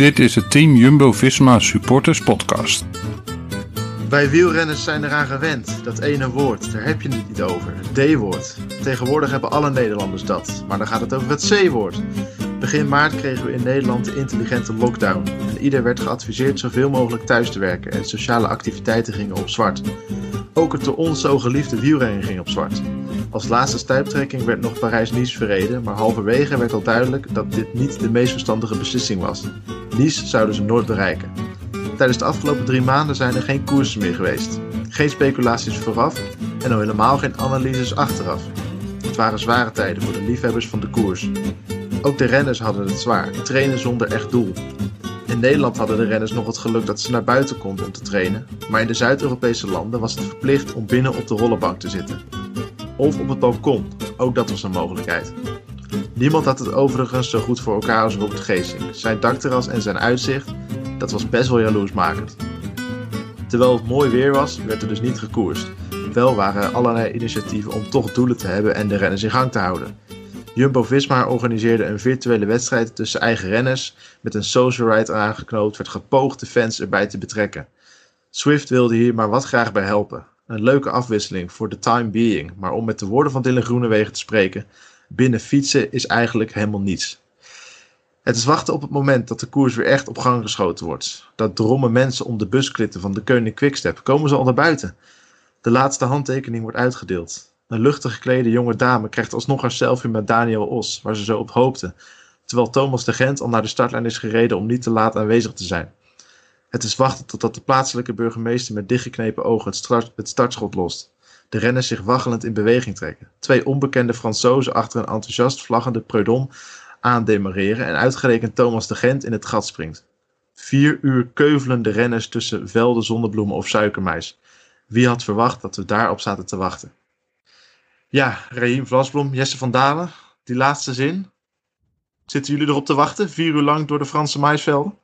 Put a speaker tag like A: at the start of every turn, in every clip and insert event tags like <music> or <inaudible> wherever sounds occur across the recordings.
A: Dit is de Team Jumbo-Visma Supporters Podcast.
B: Wij wielrenners zijn eraan gewend. Dat ene woord, daar heb je het niet over. Het D-woord. Tegenwoordig hebben alle Nederlanders dat. Maar dan gaat het over het C-woord. Begin maart kregen we in Nederland de intelligente lockdown. En ieder werd geadviseerd zoveel mogelijk thuis te werken en sociale activiteiten gingen op zwart. Ook het door ons zo geliefde wielrennen ging op zwart. Als laatste stuiptrekking werd nog Parijs-Nice verreden, maar halverwege werd al duidelijk dat dit niet de meest verstandige beslissing was. Nice zouden ze nooit bereiken. Tijdens de afgelopen drie maanden zijn er geen koersen meer geweest. Geen speculaties vooraf en al helemaal geen analyses achteraf. Het waren zware tijden voor de liefhebbers van de koers. Ook de renners hadden het zwaar, trainen zonder echt doel. In Nederland hadden de renners nog het geluk dat ze naar buiten konden om te trainen, maar in de Zuid-Europese landen was het verplicht om binnen op de rollenbank te zitten. Of op het balkon, ook dat was een mogelijkheid. Niemand had het overigens zo goed voor elkaar als Robert Geesink. Zijn dakterras en zijn uitzicht, dat was best wel jaloersmakend. Terwijl het mooi weer was, werd er dus niet gekoerst. Wel waren er allerlei initiatieven om toch doelen te hebben en de renners in gang te houden. Jumbo-Visma organiseerde een virtuele wedstrijd tussen eigen renners. Met een social ride aangeknoopt werd gepoogd de fans erbij te betrekken. Swift wilde hier maar wat graag bij helpen. Een leuke afwisseling voor the time being, maar om met de woorden van Dylan Groenewegen te spreken, binnen fietsen is eigenlijk helemaal niets. Het is wachten op het moment dat de koers weer echt op gang geschoten wordt. Dat drommen mensen om de busklitten van de Koning Quickstep komen ze al naar buiten. De laatste handtekening wordt uitgedeeld. Een luchtig geklede jonge dame krijgt alsnog haar selfie met Daniel Os, waar ze zo op hoopte, terwijl Thomas de Gent al naar de startlijn is gereden om niet te laat aanwezig te zijn. Het is wachten totdat de plaatselijke burgemeester met dichtgeknepen ogen het, start, het startschot lost. De renners zich waggelend in beweging trekken. Twee onbekende Fransozen achter een enthousiast vlaggende Preudon aandemareren en uitgerekend Thomas de Gent in het gat springt. Vier uur keuvelen de renners tussen velden zonnebloemen of suikermais. Wie had verwacht dat we daarop zaten te wachten? Ja, Raheem Vlasblom, Jesse van Dalen, die laatste zin. Zitten jullie erop te wachten, vier uur lang door de Franse maisvelden?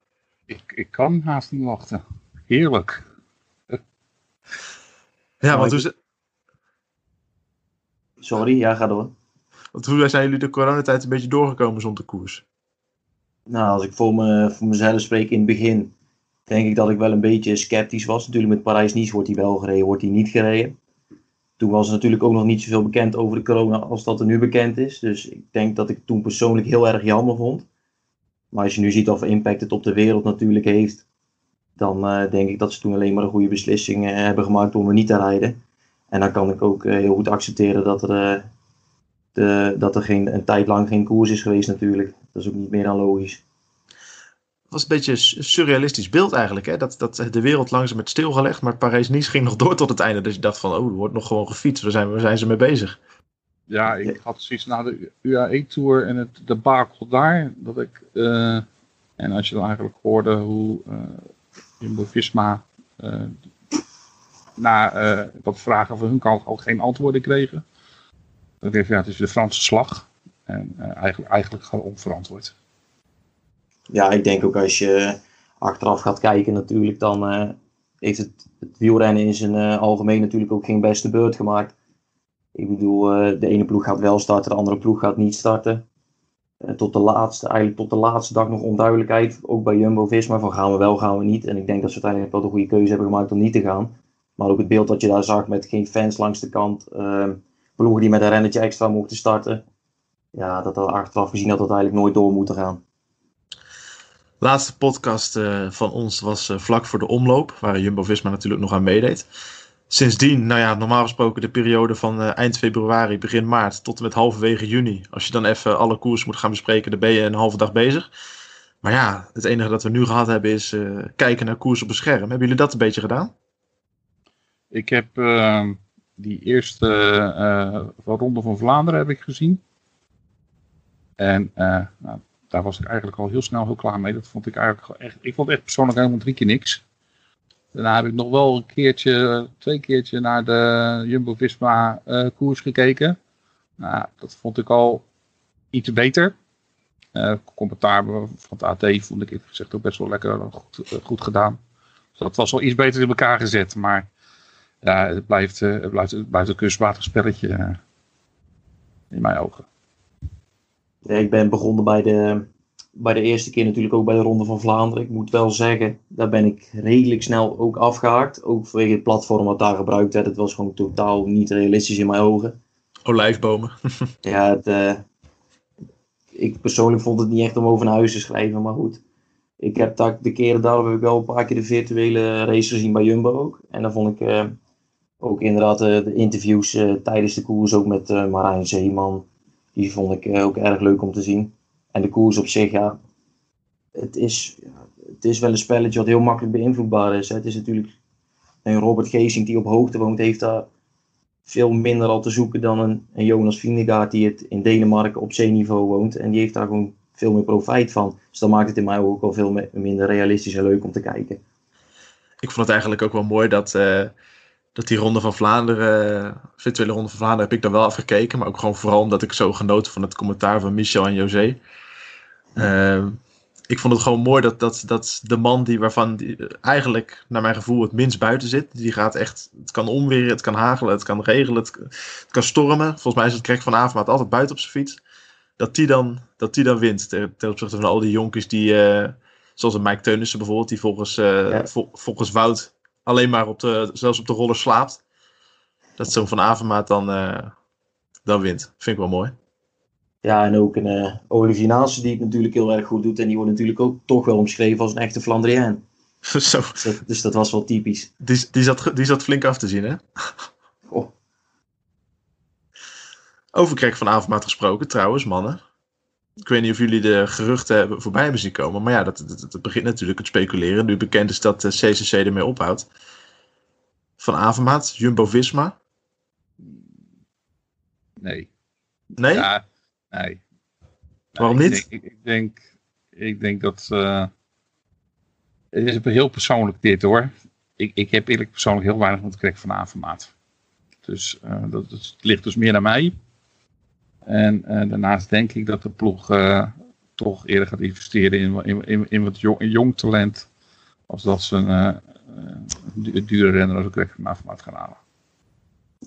C: Ik, ik kan haast niet wachten. Heerlijk.
B: Ja, want hoe, ze-
D: Sorry, ja, ga door.
B: want hoe zijn jullie de coronatijd een beetje doorgekomen zonder koers?
D: Nou, als ik voor, me, voor mezelf spreek in het begin, denk ik dat ik wel een beetje sceptisch was. Natuurlijk met Parijs-Nice wordt hij wel gereden, wordt hij niet gereden. Toen was er natuurlijk ook nog niet zoveel bekend over de corona als dat er nu bekend is. Dus ik denk dat ik toen persoonlijk heel erg jammer vond. Maar als je nu ziet wat voor impact het op de wereld natuurlijk heeft, dan eh, denk ik dat ze toen alleen maar een goede beslissing eh, hebben gemaakt om er niet te rijden. En dan kan ik ook eh, heel goed accepteren dat er, eh, de, dat er geen, een tijd lang geen koers is geweest natuurlijk. Dat is ook niet meer dan logisch.
B: Het was een beetje een surrealistisch beeld eigenlijk. Hè? Dat, dat de wereld langzaam werd stilgelegd, maar Parijs-Nice ging nog <laughs> door tot het einde. Dus je dacht van, oh, er wordt nog gewoon gefietst. Waar zijn, waar zijn ze mee bezig?
C: Ja, ik had zoiets na de UAE-tour en het debakel daar. Dat ik, eh, en als je dan eigenlijk hoorde hoe uh, Jumbo-Visma uh, na wat vragen van hun kant al geen antwoorden kregen. Ik, ja, het is de Franse slag. En uh, eigenlijk, eigenlijk gewoon onverantwoord.
D: Ja, ik denk ook als je achteraf gaat kijken natuurlijk, dan uh, heeft het, het, wielrennen in zijn algemeen natuurlijk ook geen beste beurt gemaakt. Ik bedoel, de ene ploeg gaat wel starten, de andere ploeg gaat niet starten. tot de laatste, eigenlijk tot de laatste dag nog onduidelijkheid, ook bij Jumbo-Visma, van gaan we wel, gaan we niet. En ik denk dat ze uiteindelijk wel de goede keuze hebben gemaakt om niet te gaan. Maar ook het beeld dat je daar zag met geen fans langs de kant, ploegen die met een rennetje extra mochten starten. Ja, dat er achteraf gezien dat dat eigenlijk nooit door moeten gaan.
B: Laatste podcast uh, van ons was uh, vlak voor de omloop, waar Jumbo-Visma natuurlijk nog aan meedeed. Sindsdien, nou ja, normaal gesproken de periode van uh, eind februari, begin maart tot en met halverwege juni. Als je dan even alle koers moet gaan bespreken, dan ben je een halve dag bezig. Maar ja, het enige dat we nu gehad hebben is uh, kijken naar koers op een scherm. Hebben jullie dat een beetje gedaan?
C: Ik heb uh, die eerste uh, ronde van Vlaanderen heb ik gezien. En nou, daar was ik eigenlijk al heel snel heel klaar mee. Dat vond ik eigenlijk echt. Ik vond echt persoonlijk helemaal drie keer niks. Daarna heb ik nog wel een keertje, twee keertje naar de Jumbo-Visma uh, koers gekeken. Nou, dat vond ik al iets beter. Uh, commentaar van het AT vond ik eerlijk gezegd ook best wel lekker goed, goed gedaan. Dus dat was wel iets beter in elkaar gezet. Maar ja, het blijft, het blijft, het blijft een kunstmatig spelletje in mijn ogen.
D: Ja, ik ben begonnen bij de, bij de eerste keer natuurlijk ook bij de Ronde van Vlaanderen. Ik moet wel zeggen, daar ben ik redelijk snel ook afgehaakt. Ook vanwege het platform wat daar gebruikt werd. Het was gewoon totaal niet realistisch in mijn ogen.
B: Olijfbomen. <laughs>
D: Ja, het, eh, ik persoonlijk vond het niet echt om over naar huis te schrijven, maar goed. Ik heb daar, de keren daar heb ik wel een paar keer de virtuele race gezien bij Jumbo ook. En dan vond ik eh, ook inderdaad eh, de interviews eh, tijdens de koers ook met eh, Marijn Zeeman. Die vond ik ook erg leuk om te zien. En de koers op zich, ja. Het is, het is wel een spelletje wat heel makkelijk beïnvloedbaar is. Het is natuurlijk. En Robert Geesing die op hoogte woont, heeft daar veel minder al te zoeken dan een, een Jonas Vingegaard die het in Denemarken op zeeniveau woont. En die heeft daar gewoon veel meer profijt van. Dus dan maakt het in mij ook wel veel minder realistisch en leuk om te kijken.
B: Ik vond het eigenlijk ook wel mooi dat, dat die Ronde van Vlaanderen, eh, virtuele Ronde van Vlaanderen, heb ik dan wel afgekeken. Maar ook gewoon vooral omdat ik zo genoten van het commentaar van Michel en José. Eh, ik vond het gewoon mooi dat, dat, dat de man die waarvan die eh, eigenlijk, naar mijn gevoel, het minst buiten zit. Die gaat echt, het kan omweren, het kan hagelen, het kan regelen, het, het kan stormen. Volgens mij is het Greg van Avermaat altijd buiten op zijn fiets. Dat die dan, dat die dan wint ten, ten opzichte van al die jonkies die, eh, zoals een Mike Teunissen bijvoorbeeld, die volgens,
D: Ja.
B: vol- volgens Wout alleen maar op de, zelfs op de roller slaapt. Dat zo'n Van Avermaat dan, eh, dan wint. Vind ik wel mooi.
D: Ja, en ook een eh Olivier Naassen die het natuurlijk heel erg goed doet. En die wordt natuurlijk ook toch wel omschreven als een echte Flandrien. <laughs>
B: Zo,
D: Dus dat, dus dat was wel typisch.
B: die, die, zat, die zat flink af te zien, hè? <laughs> Over Greg van Avermaat gesproken, trouwens, mannen. Ik weet niet of jullie de geruchten hebben, voorbij hebben zien komen. Maar ja, dat, dat, dat begint natuurlijk het speculeren. Nu bekend is dat CCC ermee ophoudt. Van Avermaat, Jumbo-Visma.
C: Nee.
B: Nee?
C: Ja, nee.
B: Waarom niet?
C: Ik denk, ik, ik denk, ik denk dat. eh, het is heel persoonlijk dit hoor. Ik, ik heb eerlijk persoonlijk heel weinig Greg van Avermaat. Dus eh, dat, dat ligt dus meer aan mij. En eh, daarnaast denk ik dat de ploeg eh, toch eerder gaat investeren in, in, in, in wat jong, jong talent. Als dat ze een eh, du- dure renner als Greg van Avermaat gaan halen.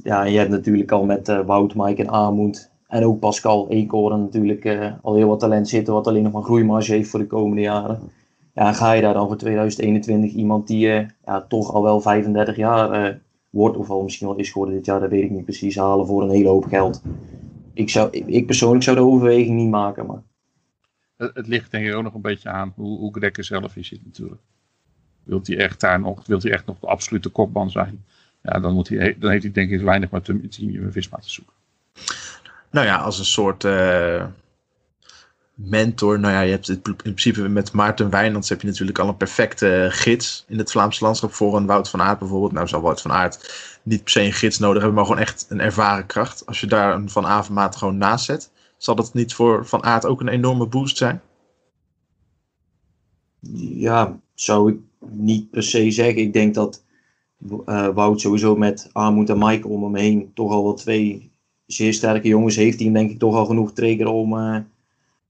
D: Ja, en je hebt natuurlijk al met Wout, Mike en Amoed. En ook Pascal Eekhoorn natuurlijk al heel wat talent zitten. Wat alleen nog maar groeimarge heeft voor de komende jaren. Ja, ga je daar dan voor 2021 iemand die ja, toch al wel 35 jaar wordt. Of al misschien wel is geworden dit jaar. Dat weet ik niet precies. Halen voor een hele hoop geld. Ik, zou, ik, ik persoonlijk zou de overweging niet maken. Maar
C: Het, het ligt denk ik ook nog een beetje aan hoe, hoe Greg er zelf in zit natuurlijk. Wilt hij echt daar nog, wilt hij echt nog de absolute kopman zijn? Ja, dan, moet hij, dan heeft hij denk ik weinig met team Visma te zoeken.
B: Nou ja, als een soort eh, mentor. Nou ja, je hebt in principe met Maarten Wijnands heb je natuurlijk al een perfecte gids in het Vlaamse landschap voor een Wout van Aert bijvoorbeeld. Nou zal Wout van Aert niet per se een gids nodig hebben, maar gewoon echt een ervaren kracht. Als je daar een Van Avermaat gewoon naast zet, zal dat niet voor Van Aert ook een enorme boost zijn?
D: ja, zou ik niet per se zeggen. Ik denk dat eh, Wout sowieso met Armoed en Mike om hem heen toch al wel twee zeer sterke jongens heeft. Die hem denk ik toch al genoeg triggeren om eh,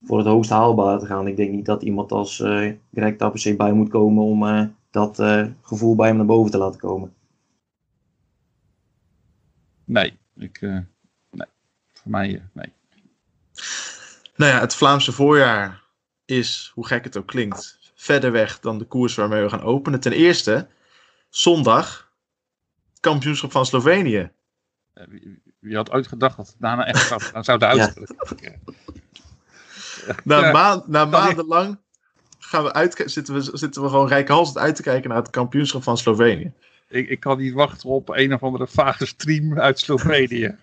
D: voor het hoogst haalbare te gaan. Ik denk niet dat iemand als eh Greg daar per se bij moet komen om eh, dat eh, gevoel bij hem naar boven te laten komen.
C: Nee, ik, eh, nee. voor mij nee.
B: Nou ja, het Vlaamse voorjaar is, hoe gek het ook klinkt, verder weg dan de koers waarmee we gaan openen. Ten eerste, zondag, kampioenschap van Slovenië.
C: Eh, Wie, wie had ooit gedacht dat het daarna echt zou, dan zou de
D: Ja.
C: uitslag.
B: Na,
C: Ja.
B: maand, na
C: Sorry.
B: maandenlang gaan we uit, zitten, we, zitten we gewoon rijkhalsend uit te kijken naar het kampioenschap van Slovenië.
C: Ik, ik kan niet wachten op een of andere vage stream uit Slovenië. <laughs>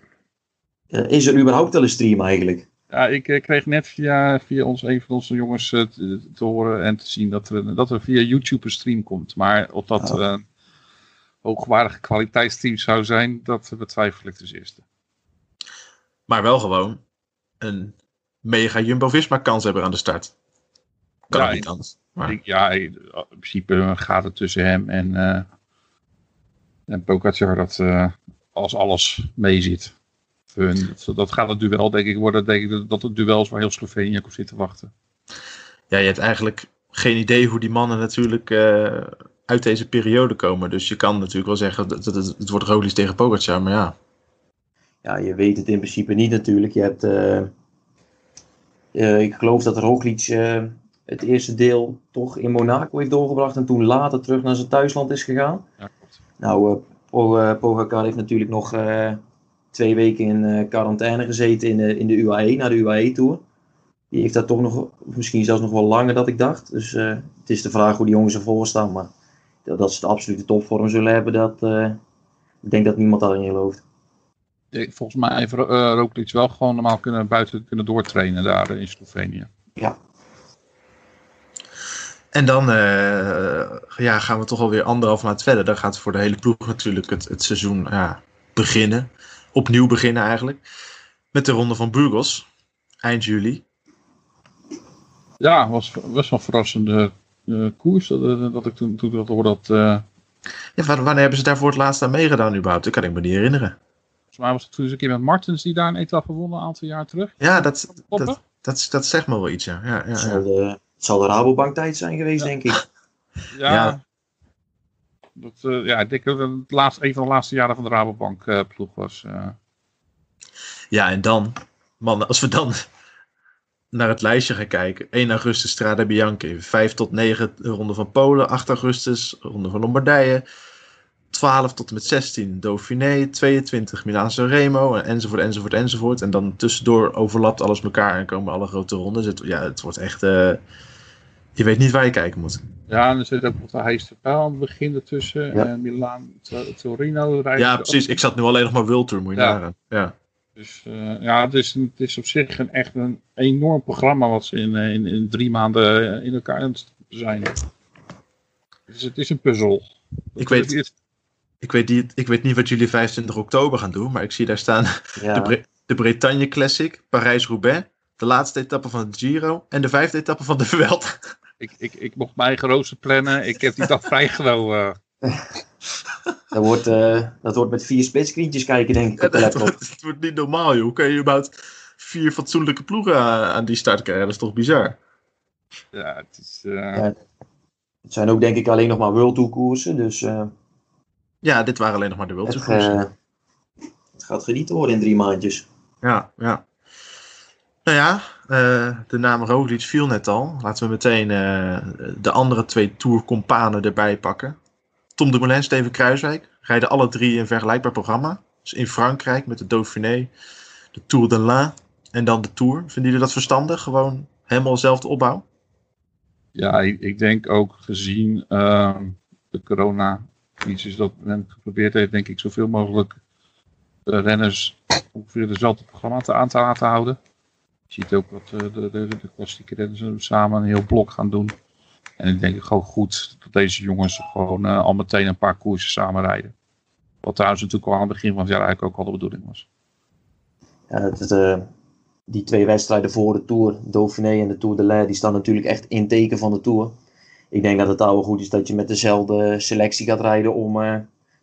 D: Eh, is er überhaupt wel een stream eigenlijk?
C: Ja, ik eh, kreeg net via, via ons, een van onze jongens eh, te, te horen en te zien dat er, dat er via YouTube een stream komt. Maar of dat
D: Oh.
C: eh hoogwaardige kwaliteitsstream zou zijn, dat betwijfel ik dus eerst.
B: Maar wel gewoon een mega Jumbo-Visma kans hebben aan de start. Kan
C: Ja,
B: niet anders. Maar,
C: Ik, ja, in principe gaat het tussen hem en, eh en Pogacar dat eh, als alles meezit. Dat, dat gaat het duel, denk ik, worden. Denk ik dat- dat het duel is waar heel Slovenië op zit te wachten.
B: ja, je hebt eigenlijk geen idee hoe die mannen natuurlijk eh, uit deze periode komen. Dus je kan natuurlijk wel zeggen, dat, dat, dat- het wordt Roglic tegen Pogacar, maar ja.
D: Ja, je weet het in principe niet natuurlijk. Je hebt, eh, ik geloof dat Roglic eh, het eerste deel toch in Monaco heeft doorgebracht en toen later terug naar zijn thuisland is gegaan.
C: Ja, klopt.
D: Nou, uh, Po- Pogacar heeft natuurlijk nog twee weken in quarantaine gezeten in de, in de UAE, naar de UAE-tour. Die heeft daar toch nog, misschien zelfs nog wel langer dan ik dacht. Dus het is de vraag hoe die jongens ervoor staan. Maar dat dat ze de absolute topvorm zullen hebben, dat, ik denk dat niemand daarin gelooft.
C: Volgens mij heeft eh, Roglic wel gewoon normaal kunnen, buiten kunnen doortrainen daar in Slovenië.
D: Ja,
B: En dan eh, ja, gaan we toch alweer anderhalf maand verder. Dan gaat voor de hele ploeg natuurlijk het, het seizoen ja, beginnen. Opnieuw beginnen eigenlijk. Met de ronde van Burgos. Eind juli.
C: Ja, was best wel een verrassende eh, koers. Dat, dat, ik toen, toen ik dat hoorde dat... eh,
B: Ja, wa- wanneer hebben ze daar voor het laatst aan meegedaan überhaupt? Dat kan ik me niet herinneren.
C: Volgens mij was het toen eens een keer met Martens die daar een etappe won een aantal jaar terug.
B: Ja, dat, dat, dat, dat zegt me wel iets, ja. ja, ja,
D: het,
B: ja.
D: zal de, het zal de Rabobank tijd zijn geweest, denk ik. <laughs>
C: Ja.
B: Ja.
C: Dat, eh, ja, ik denk dat het laatste, een van de laatste jaren van de Rabobank eh, ploeg was. eh.
B: Ja, en dan, man, als we dan naar het lijstje gaan kijken. 1 augustus Strade Bianchi, 5 tot 9 de Ronde van Polen, 8 augustus Ronde van Lombardije, 12 tot en met 16 Dauphiné, 22 Milaan Remo, enzovoort, enzovoort, enzovoort. En dan tussendoor overlapt alles elkaar en komen alle grote rondes. Het, ja, het wordt echt, eh, je weet niet waar je kijken moet.
C: ja, en er zit ook nog de Heiste Pijl aan het begin ertussen.
D: Ja.
C: En Milaan, Tor- Torino. rijdt
B: Ja, precies. Ik zat nu alleen nog maar Tour, moet je
C: Ja.
B: nagaan. Ja.
C: Dus eh, ja, het is, het is op zich een, echt een enorm programma wat ze in, eh, in, in drie maanden in elkaar zijn. Dus het is een puzzel.
B: Ik weet-
C: Het is-
B: Ik, weet niet, ik weet niet wat jullie 25 oktober gaan doen, maar ik zie daar staan <laughs>
D: Ja,
B: de, Bre- de Bretagne Classic, Parijs-Roubaix, de laatste etappe van het Giro en de vijfde etappe van de <laughs> Vuelta.
C: Ik, ik, ik mocht mijn eigen rooster plannen. Ik heb die dag <laughs> vrijgenomen.
D: dat, wordt, eh, dat wordt met vier splitscreentjes kijken, denk ik,
B: Ja,
D: op de
B: dat
D: laptop.
B: wordt, het wordt niet normaal, joh. Hoe kan je überhaupt vier fatsoenlijke ploegen aan, aan die start krijgen? Dat is toch bizar?
C: Ja, het is... eh,
D: Ja. Het zijn ook, denk ik, alleen nog maar World Tour koersen. Dus eh,
B: Ja, dit waren alleen nog maar de World
D: het,
B: Tour
D: eh, het gaat genieten worden in drie maandjes.
B: Ja, ja. Nou ja, eh, de naam Roglic viel net al. Laten we meteen eh, de andere twee tourcompanen erbij pakken. Tom Dumoulin, Steven Kruiswijk rijden alle drie een vergelijkbaar programma. Dus in Frankrijk met de Dauphiné, de Tour de l'Ain en dan de Tour. Vinden jullie dat verstandig? Gewoon helemaal dezelfde opbouw?
C: Ja, ik, ik denk ook gezien ehm, de corona-crisis dat men geprobeerd heeft, denk ik, zoveel mogelijk de renners ongeveer dezelfde programma te, aan te laten houden. Je ziet ook dat eh, de, de, de klassieke renners samen een heel blok gaan doen. En ik denk gewoon goed dat deze jongens gewoon eh, al meteen een paar koersen samen rijden. Wat trouwens natuurlijk al aan het begin van het jaar eigenlijk ook al de bedoeling was.
D: Ja, eh, die twee wedstrijden voor de Tour, Dauphiné en de Tour de l'Ain, die staan natuurlijk echt in teken van de Tour. Ik denk dat het wel goed is dat je met dezelfde selectie gaat rijden om eh,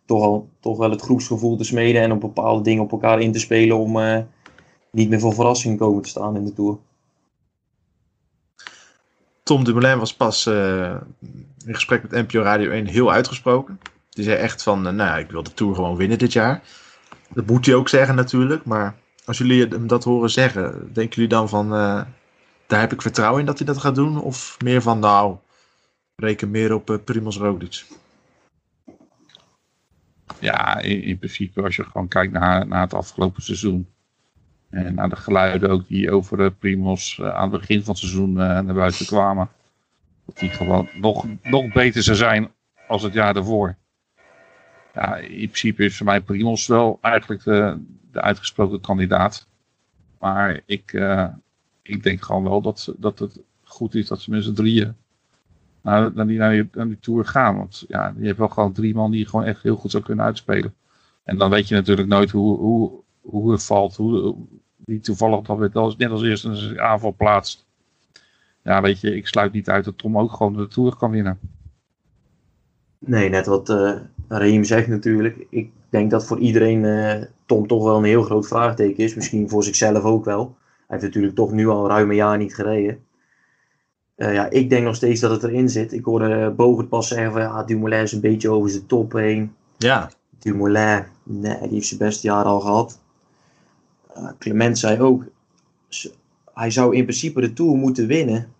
D: toch, al, toch wel het groepsgevoel te smeden en op bepaalde dingen op elkaar in te spelen om eh, niet meer voor verrassingen komen te staan in de Tour.
B: Tom Dumoulin was pas eh, in gesprek met NPO Radio 1 heel uitgesproken. Die zei echt van, nou ja, ik wil de Tour gewoon winnen dit jaar. Dat moet hij ook zeggen natuurlijk, maar als jullie hem dat horen zeggen, denken jullie dan van, daar heb ik vertrouwen in dat hij dat gaat doen? Of meer van, nou, reken meer op uh, Primoz Roglic?
C: Ja, in, in principe als je gewoon kijkt naar, naar het afgelopen seizoen. En naar de geluiden ook die over uh, Primos uh, aan het begin van het seizoen naar buiten kwamen. Dat die gewoon nog, nog beter zou zijn als het jaar daarvoor. Ja, in principe is voor mij Primos wel eigenlijk de, de uitgesproken kandidaat. Maar ik, ik denk gewoon wel dat, dat het goed is dat ze met z'n drieën naar, naar, die, naar, die, die Tour gaan. Want ja, je hebt wel gewoon drie man die gewoon echt heel goed zou kunnen uitspelen. En dan weet je natuurlijk nooit hoe, hoe, hoe het valt. Hoe, wie toevallig dan weer net als eerste een aanval plaatst. Ja, weet je, ik sluit niet uit dat Tom ook gewoon de Tour kan winnen.
D: Nee, net wat uh, zegt natuurlijk. Ik denk dat voor iedereen uh, Tom toch wel een heel groot vraagteken is. Misschien voor zichzelf ook wel. Hij heeft natuurlijk toch nu al ruim een jaar niet gereden. Uh, ja, ik denk nog steeds dat het erin zit. Ik hoorde Bogert pas zeggen van ja, Dumoulin is een beetje over zijn top heen.
B: Ja.
D: Dumoulin, nee, die heeft zijn beste jaar al gehad. Uh, Clement zei ook, hij zou in principe de Tour moeten winnen.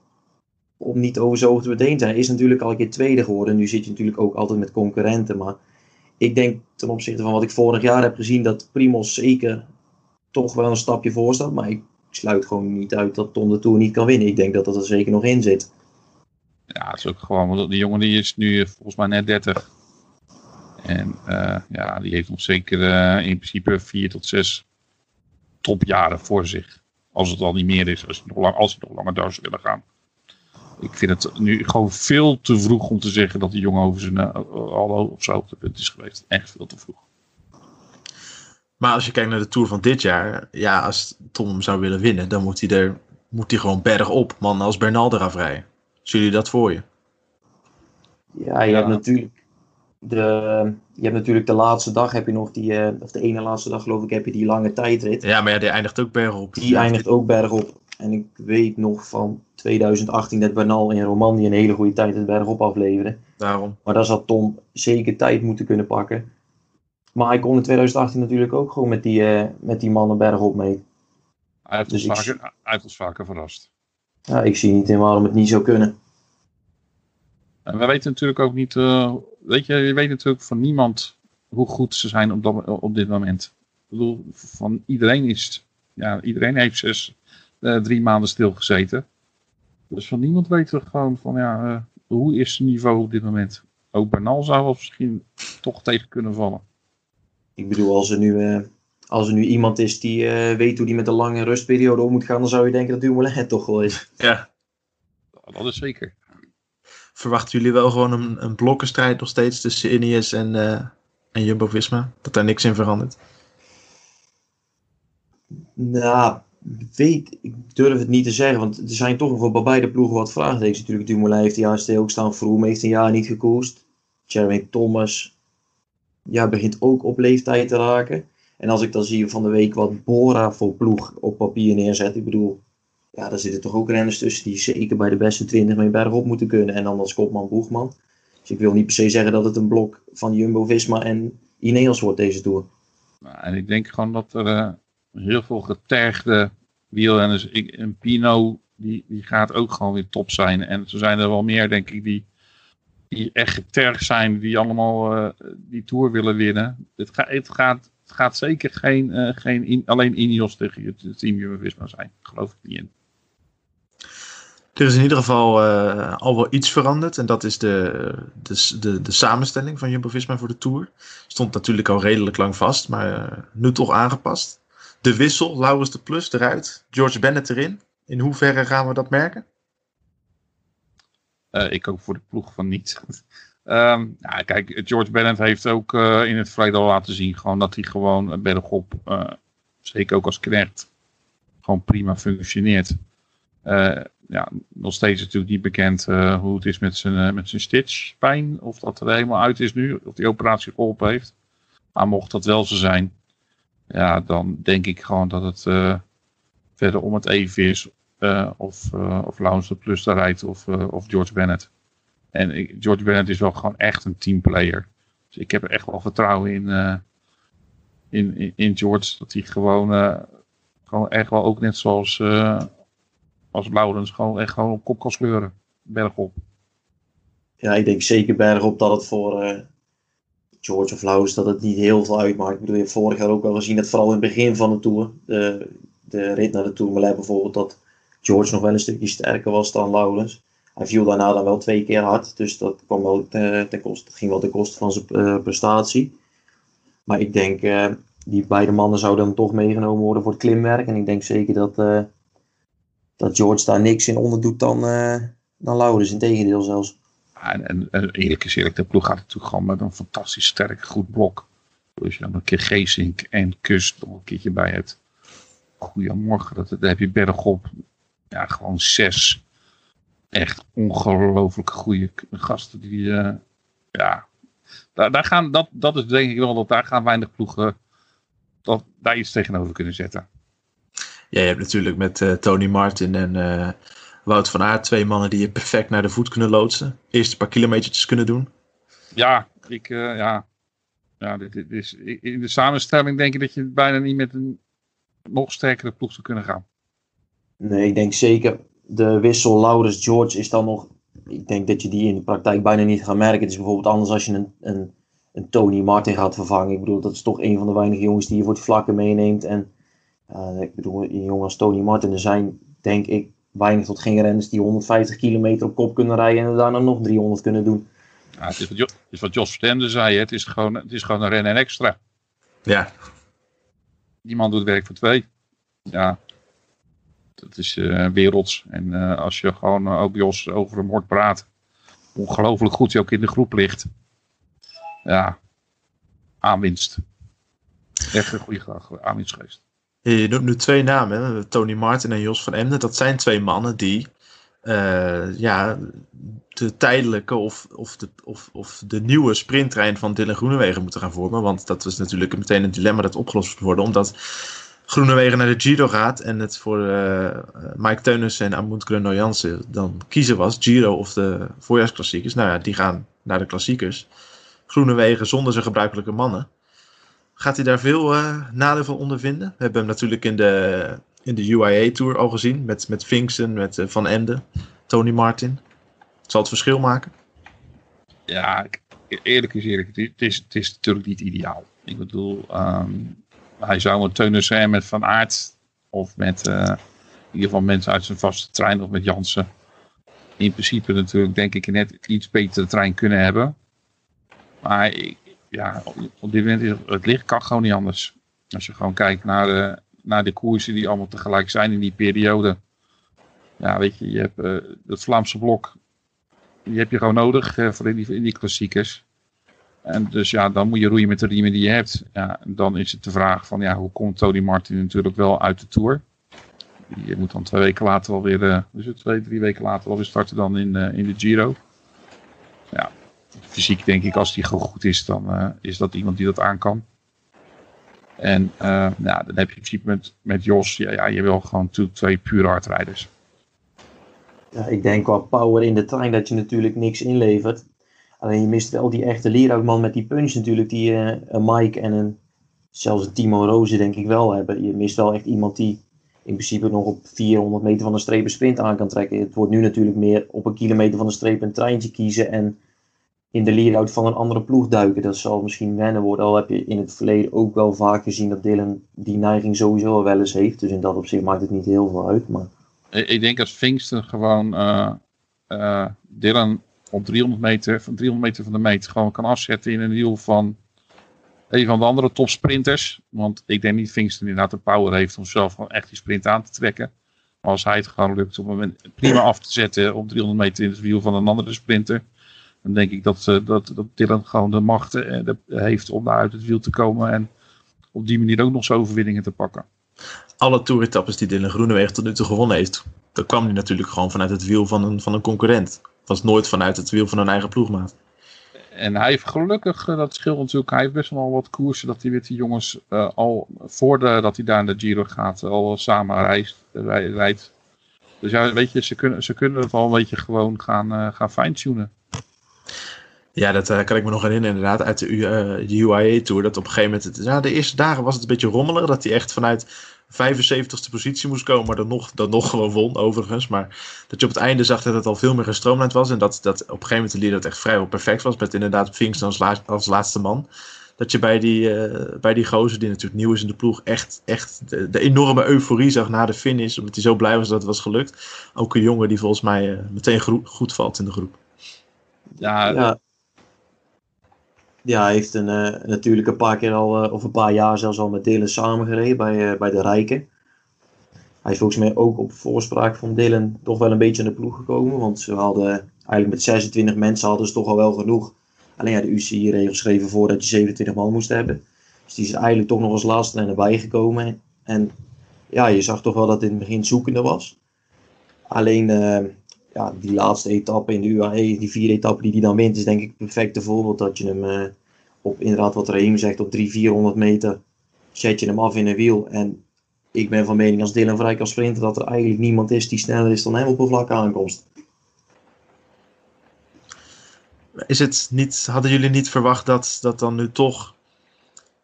D: om niet over zo te meteen zijn. Hij is natuurlijk al een keer tweede geworden. Nu zit je natuurlijk ook altijd met concurrenten. Maar ik denk ten opzichte van wat ik vorig jaar heb gezien, dat Primos zeker toch wel een stapje voor staat. Maar ik sluit gewoon niet uit dat Tom de Tour niet kan winnen. Ik denk dat dat er zeker nog in zit.
C: Ja, het is ook gewoon, want die jongen die is nu volgens mij net 30. En uh, ja, die heeft nog zeker uh, in principe vier tot zes topjaren voor zich. Als het al niet meer is, als hij nog, lang, als hij nog langer door zou willen gaan. Ik vind het nu gewoon veel te vroeg om te zeggen dat die jongen over zijn uh, al op zijn hoogtepunt is geweest. Echt veel te vroeg.
B: Maar als je kijkt naar de Tour van dit jaar, ja, als Tom hem zou willen winnen, dan moet hij er moet hij gewoon bergop, man, als Bernal eraf rijden. Zien jullie dat voor je?
D: Ja, je hebt natuurlijk de, je hebt natuurlijk de laatste dag heb je nog die, uh, of de ene laatste dag geloof ik, heb je die lange tijdrit.
B: Ja, maar ja, die eindigt ook bergop.
D: Die eindigt ook bergop. En ik weet nog van 2018 dat Bernal in Romandie een hele goede tijd het bergop afleverde.
B: Daarom.
D: Maar daar had Tom zeker tijd moeten kunnen pakken. Maar hij kon in 2018 natuurlijk ook gewoon met die, uh, met die mannen bergop mee.
C: Hij heeft, dus ons vaker, hij heeft ons vaker verrast.
D: Ja, ik zie niet in waarom het niet zou kunnen.
C: En we weten natuurlijk ook niet, uh, weet je, je weet natuurlijk van niemand hoe goed ze zijn op, dat, op dit moment. Ik bedoel, van iedereen is, ja, iedereen heeft zes, uh, drie maanden stilgezeten. Dus van niemand weten we gewoon van, ja, hoe is het niveau op dit moment? Ook Bernal zou wel misschien toch tegen kunnen vallen.
D: Ik bedoel, als er nu, als er nu iemand is die weet hoe die met een lange rustperiode om moet gaan, dan zou je denken dat Dumoulin het toch wel is.
B: Ja.
C: Dat is zeker
B: verwachten jullie wel gewoon een, een blokkenstrijd nog steeds tussen Ineos en, uh, en Jumbo-Visma? Dat daar niks in verandert?
D: Nou, weet, ik durf het niet te zeggen, want er zijn toch voor beide ploegen wat vraagtekens. Natuurlijk, Dumoulin heeft jaar stil staan, Vroom heeft een jaar niet gekoest. Jeremy Thomas ja, begint ook op leeftijd te raken. En als ik dan zie van de week wat Bora voor ploeg op papier neerzet, ik bedoel, ja, daar zitten toch ook renners tussen die zeker bij de beste 20 mee bergop moeten kunnen. En dan als kopman Boegman. Dus ik wil niet per se zeggen dat het een blok van Jumbo-Visma en Ineos wordt deze Tour.
C: Nou, en ik denk gewoon dat er uh, heel veel getergde wielrenners, ik, een Pino, die, die gaat ook gewoon weer top zijn. En zo zijn er wel meer, denk ik, die, die echt getergd zijn, die allemaal uh, die Tour willen winnen. Het, het, gaat, het gaat zeker geen, uh, geen in, alleen Ineos tegen het team Jumbo-Visma zijn. Geloof ik niet in.
B: Er is in ieder geval uh, al wel iets veranderd. En dat is de, de, de, samenstelling van Jumbo-Visma voor de Tour. Stond natuurlijk al redelijk lang vast, maar nu toch aangepast. De wissel, Laurens de Plus eruit, George Bennett erin. In hoeverre gaan we dat merken?
C: Uh, ik ook voor de ploeg van niet. um, <laughs> ja, kijk, George Bennett heeft ook in het verleden al laten zien gewoon dat hij gewoon bergop, zeker ook als knecht, gewoon prima functioneert. Uh, ja, nog steeds natuurlijk niet bekend uh, hoe het is met zijn, uh, met zijn stitchpijn. Of dat er helemaal uit is nu. Of die operatie geholpen heeft. Maar mocht dat wel zo zijn. Ja, dan denk ik gewoon dat het uh, verder om het even is. Of, of Laurens de Plus daar rijdt. Of, of George Bennett. En George Bennett is wel gewoon echt een teamplayer. Dus ik heb echt wel vertrouwen in, in, in, in, George. Dat hij gewoon, gewoon echt wel ook net zoals als Laurens gewoon echt gewoon op kop kan sleuren. Bergop.
D: Ja, ik denk zeker bergop dat het voor George of Laurens dat het niet heel veel uitmaakt. Ik bedoel, je vorig jaar ook al gezien dat vooral in het begin van de Tour, de, de rit naar de Tourmalet bijvoorbeeld, dat George nog wel een stukje sterker was dan Laurens. Hij viel daarna dan wel twee keer hard, dus dat, kwam wel ten, ten koste, ging wel ten koste van zijn uh, prestatie. Maar ik denk, uh, die beide mannen zouden dan toch meegenomen worden voor het klimwerk. En ik denk zeker dat, dat George daar niks in onderdoet dan, uh, dan Laurens. Integendeel zelfs.
C: En, en, en, eerlijk is eerlijk, de ploeg gaat natuurlijk gewoon met een fantastisch sterk goed blok. Als je dan een keer Geesink en Kust nog een keertje bij hebt. Goedemorgen, dat, heb je bergop. Ja, gewoon zes. Echt ongelooflijk goede gasten. Die, uh, ja, daar, daar gaan, dat, dat is denk ik wel dat daar gaan weinig ploegen dat, daar iets tegenover kunnen zetten.
B: Ja, je hebt natuurlijk met uh, Tony Martin en uh, Wout van Aert twee mannen die je perfect naar de voet kunnen loodsen. Eerst een paar kilometertjes kunnen doen.
C: Ja, ik, ja. ja dit, dit is, in de samenstelling denk ik dat je bijna niet met een nog sterkere ploeg zou kunnen gaan.
D: Nee, ik denk zeker. de wissel Laurens-George is dan nog... Ik denk dat je die in de praktijk bijna niet gaat merken. Het is bijvoorbeeld anders als je een, een, een Tony Martin gaat vervangen. Ik bedoel, dat is toch een van de weinige jongens die je voor het vlakken meeneemt. En uh, ik bedoel, een jongen als Tony Martin, er zijn denk ik weinig tot geen renners die 150 kilometer op kop kunnen rijden en daarna nog 300 kunnen doen.
C: Ja, het, is wat jo het is wat Jos Vertemde zei, hè. Het, is gewoon, het is gewoon een rennen en extra.
B: Ja.
C: Die man doet werk voor twee. Ja, dat is uh, werelds. En uh, als je gewoon uh, ook Jos over een moord praat, ongelooflijk goed hij ook in de groep ligt. Ja, aanwinst. Echt een goede aanwinst geweest.
B: Je noemt nu twee namen, hè? Tony Martin en Jos van Emden. Dat zijn twee mannen die ja, de tijdelijke of, of, de, of, of de nieuwe sprinttrein van Dylan Groenewegen moeten gaan vormen. Want dat was natuurlijk meteen een dilemma dat opgelost moet worden. Omdat Groenewegen naar de Giro gaat en het voor uh, Mike Teunissen en Amund Jansen dan kiezen was, Giro of de voorjaarsklassiekers. Nou ja, die gaan naar de klassiekers. Groenewegen zonder zijn gebruikelijke mannen. Gaat hij daar veel uh, nadeel van ondervinden? We hebben hem natuurlijk in de, in de UIA Tour al gezien. Met, met Vinksen, met uh, Van Ende, Tony Martin. Zal het verschil maken?
C: Ja, eerlijk is eerlijk. Het is, het is natuurlijk niet ideaal. Ik bedoel, um, hij zou een Teunus zijn met Van Aert. Of met uh, in ieder geval mensen uit zijn vaste trein. Of met Jansen. In principe natuurlijk denk ik net iets betere trein kunnen hebben. Maar ja, op dit moment is het licht kan gewoon niet anders. Als je gewoon kijkt naar de, naar de koersen die allemaal tegelijk zijn in die periode. Ja, weet je, je hebt uh, het Vlaamse blok. Die heb je gewoon nodig uh, voor in die, in die klassiekers. En dus ja, dan moet je roeien met de riemen die je hebt. Ja, dan is het de vraag van ja, hoe komt Tony Martin natuurlijk wel uit de Tour? Je moet dan twee weken later alweer, uh, dus het twee, drie weken later alweer starten dan in, uh, in de Giro. Ja, fysiek denk ik, als die gewoon goed is, dan is dat iemand die dat aan kan. En ja, dan heb je in principe met, met Jos, ja, ja, je wil gewoon twee pure hardrijders.
D: Ja, ik denk qua power in de trein dat je natuurlijk niks inlevert. Alleen je mist wel die echte leerhoudman met die punch natuurlijk, die uh, een Mike en een, zelfs een Timo Roze denk ik wel hebben. Je mist wel echt iemand die in principe nog op 400 meter van de streep een sprint aan kan trekken. Het wordt nu natuurlijk meer op een kilometer van de streep een treintje kiezen en in de lead-out van een andere ploeg duiken. Dat zal misschien wennen worden. Al heb je in het verleden ook wel vaak gezien dat Dylan die neiging sowieso wel eens heeft. Dus in dat opzicht maakt het niet heel veel uit. Maar...
C: Ik denk als Vingsten gewoon uh, uh, Dylan op 300 meter, van 300 meter van de meet gewoon kan afzetten in een wiel van een van de andere topsprinters. Want ik denk niet Vingsten inderdaad de power heeft om zelf gewoon echt die sprint aan te trekken. Maar als hij het gewoon lukt een moment prima af te zetten op 300 meter in het wiel van een andere sprinter dan denk ik dat, uh, dat, dat Dylan gewoon de macht uh, heeft om daar uit het wiel te komen. En op die manier ook nog zijn overwinningen te pakken.
B: Alle toeretappes die Dylan Groenewegen tot nu toe gewonnen heeft. Dat kwam hij natuurlijk gewoon vanuit het wiel van een, van een concurrent. Was nooit vanuit het wiel van een eigen ploegmaat.
C: En hij heeft gelukkig, dat scheelt natuurlijk, hij heeft best wel wat koersen dat hij met die jongens uh, al voordat hij daar in de Giro gaat, al samen reist, rijdt. Dus ja, weet je, ze kunnen, ze kunnen het al een beetje gewoon gaan, uh, gaan fine-tunen.
B: Ja, dat uh, kan ik me nog herinneren inderdaad uit de, de UIA-tour. Dat op een gegeven moment, het, ja, de eerste dagen was het een beetje rommelig. Dat hij echt vanuit 75ste positie moest komen, maar dan nog, dan nog gewoon won overigens. Maar dat je op het einde zag dat het al veel meer gestroomlijnd was. En dat, dat op een gegeven moment de dat echt vrijwel perfect was. Met inderdaad Finks als, als laatste man. Dat je bij die, uh, bij die gozer, die natuurlijk nieuw is in de ploeg, echt, echt de, de enorme euforie zag na de finish. Omdat hij zo blij was dat het was gelukt. Ook een jongen die volgens mij meteen goed valt in de groep.
D: Ja, ja. Ja hij heeft een, uh, natuurlijk een paar keer al, uh, of een paar jaar zelfs al met Dylan samengereden bij, uh, bij de Rijken. Hij is volgens mij ook op voorspraak van Dylan toch wel een beetje in de ploeg gekomen. Want ze hadden eigenlijk met 26 mensen hadden ze toch al wel genoeg. Alleen ja, de UCI-regels schreven voor dat je 27 man moest hebben. Dus die is eigenlijk toch nog als laatste erbij gekomen. En ja, je zag toch wel dat het in het begin zoekende was. Alleen ja, die laatste etappe in de UAE, die vier etappen die hij dan wint, is denk ik het perfecte voorbeeld dat je hem uh, op inderdaad wat Raheem zegt, op 300, 400 meter zet je hem af in een wiel. En ik ben van mening als Dylan Vrij kan sprinten dat er eigenlijk niemand is die sneller is dan hem op een vlakke aankomst.
B: Is het niet, hadden jullie niet verwacht dat, dat dan nu toch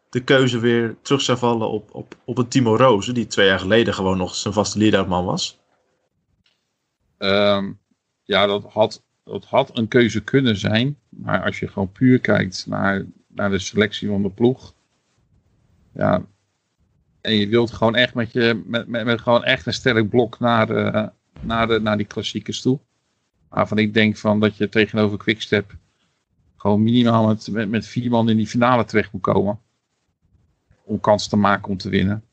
B: de keuze weer terug zou vallen op, op, op een Timo Roze, die twee jaar geleden gewoon nog zijn vaste lead man was?
C: Ehm, ja, dat had, dat had een keuze kunnen zijn. Maar als je gewoon puur kijkt naar, naar de selectie van de ploeg. Ja, en je wilt gewoon echt met, je, met, met, met gewoon echt een sterk blok naar, de, naar, de, naar die klassiekers toe. Waarvan ik denk van dat je tegenover Quickstep gewoon minimaal met, met, met vier man in die finale terecht moet komen. Om kans te maken om te winnen.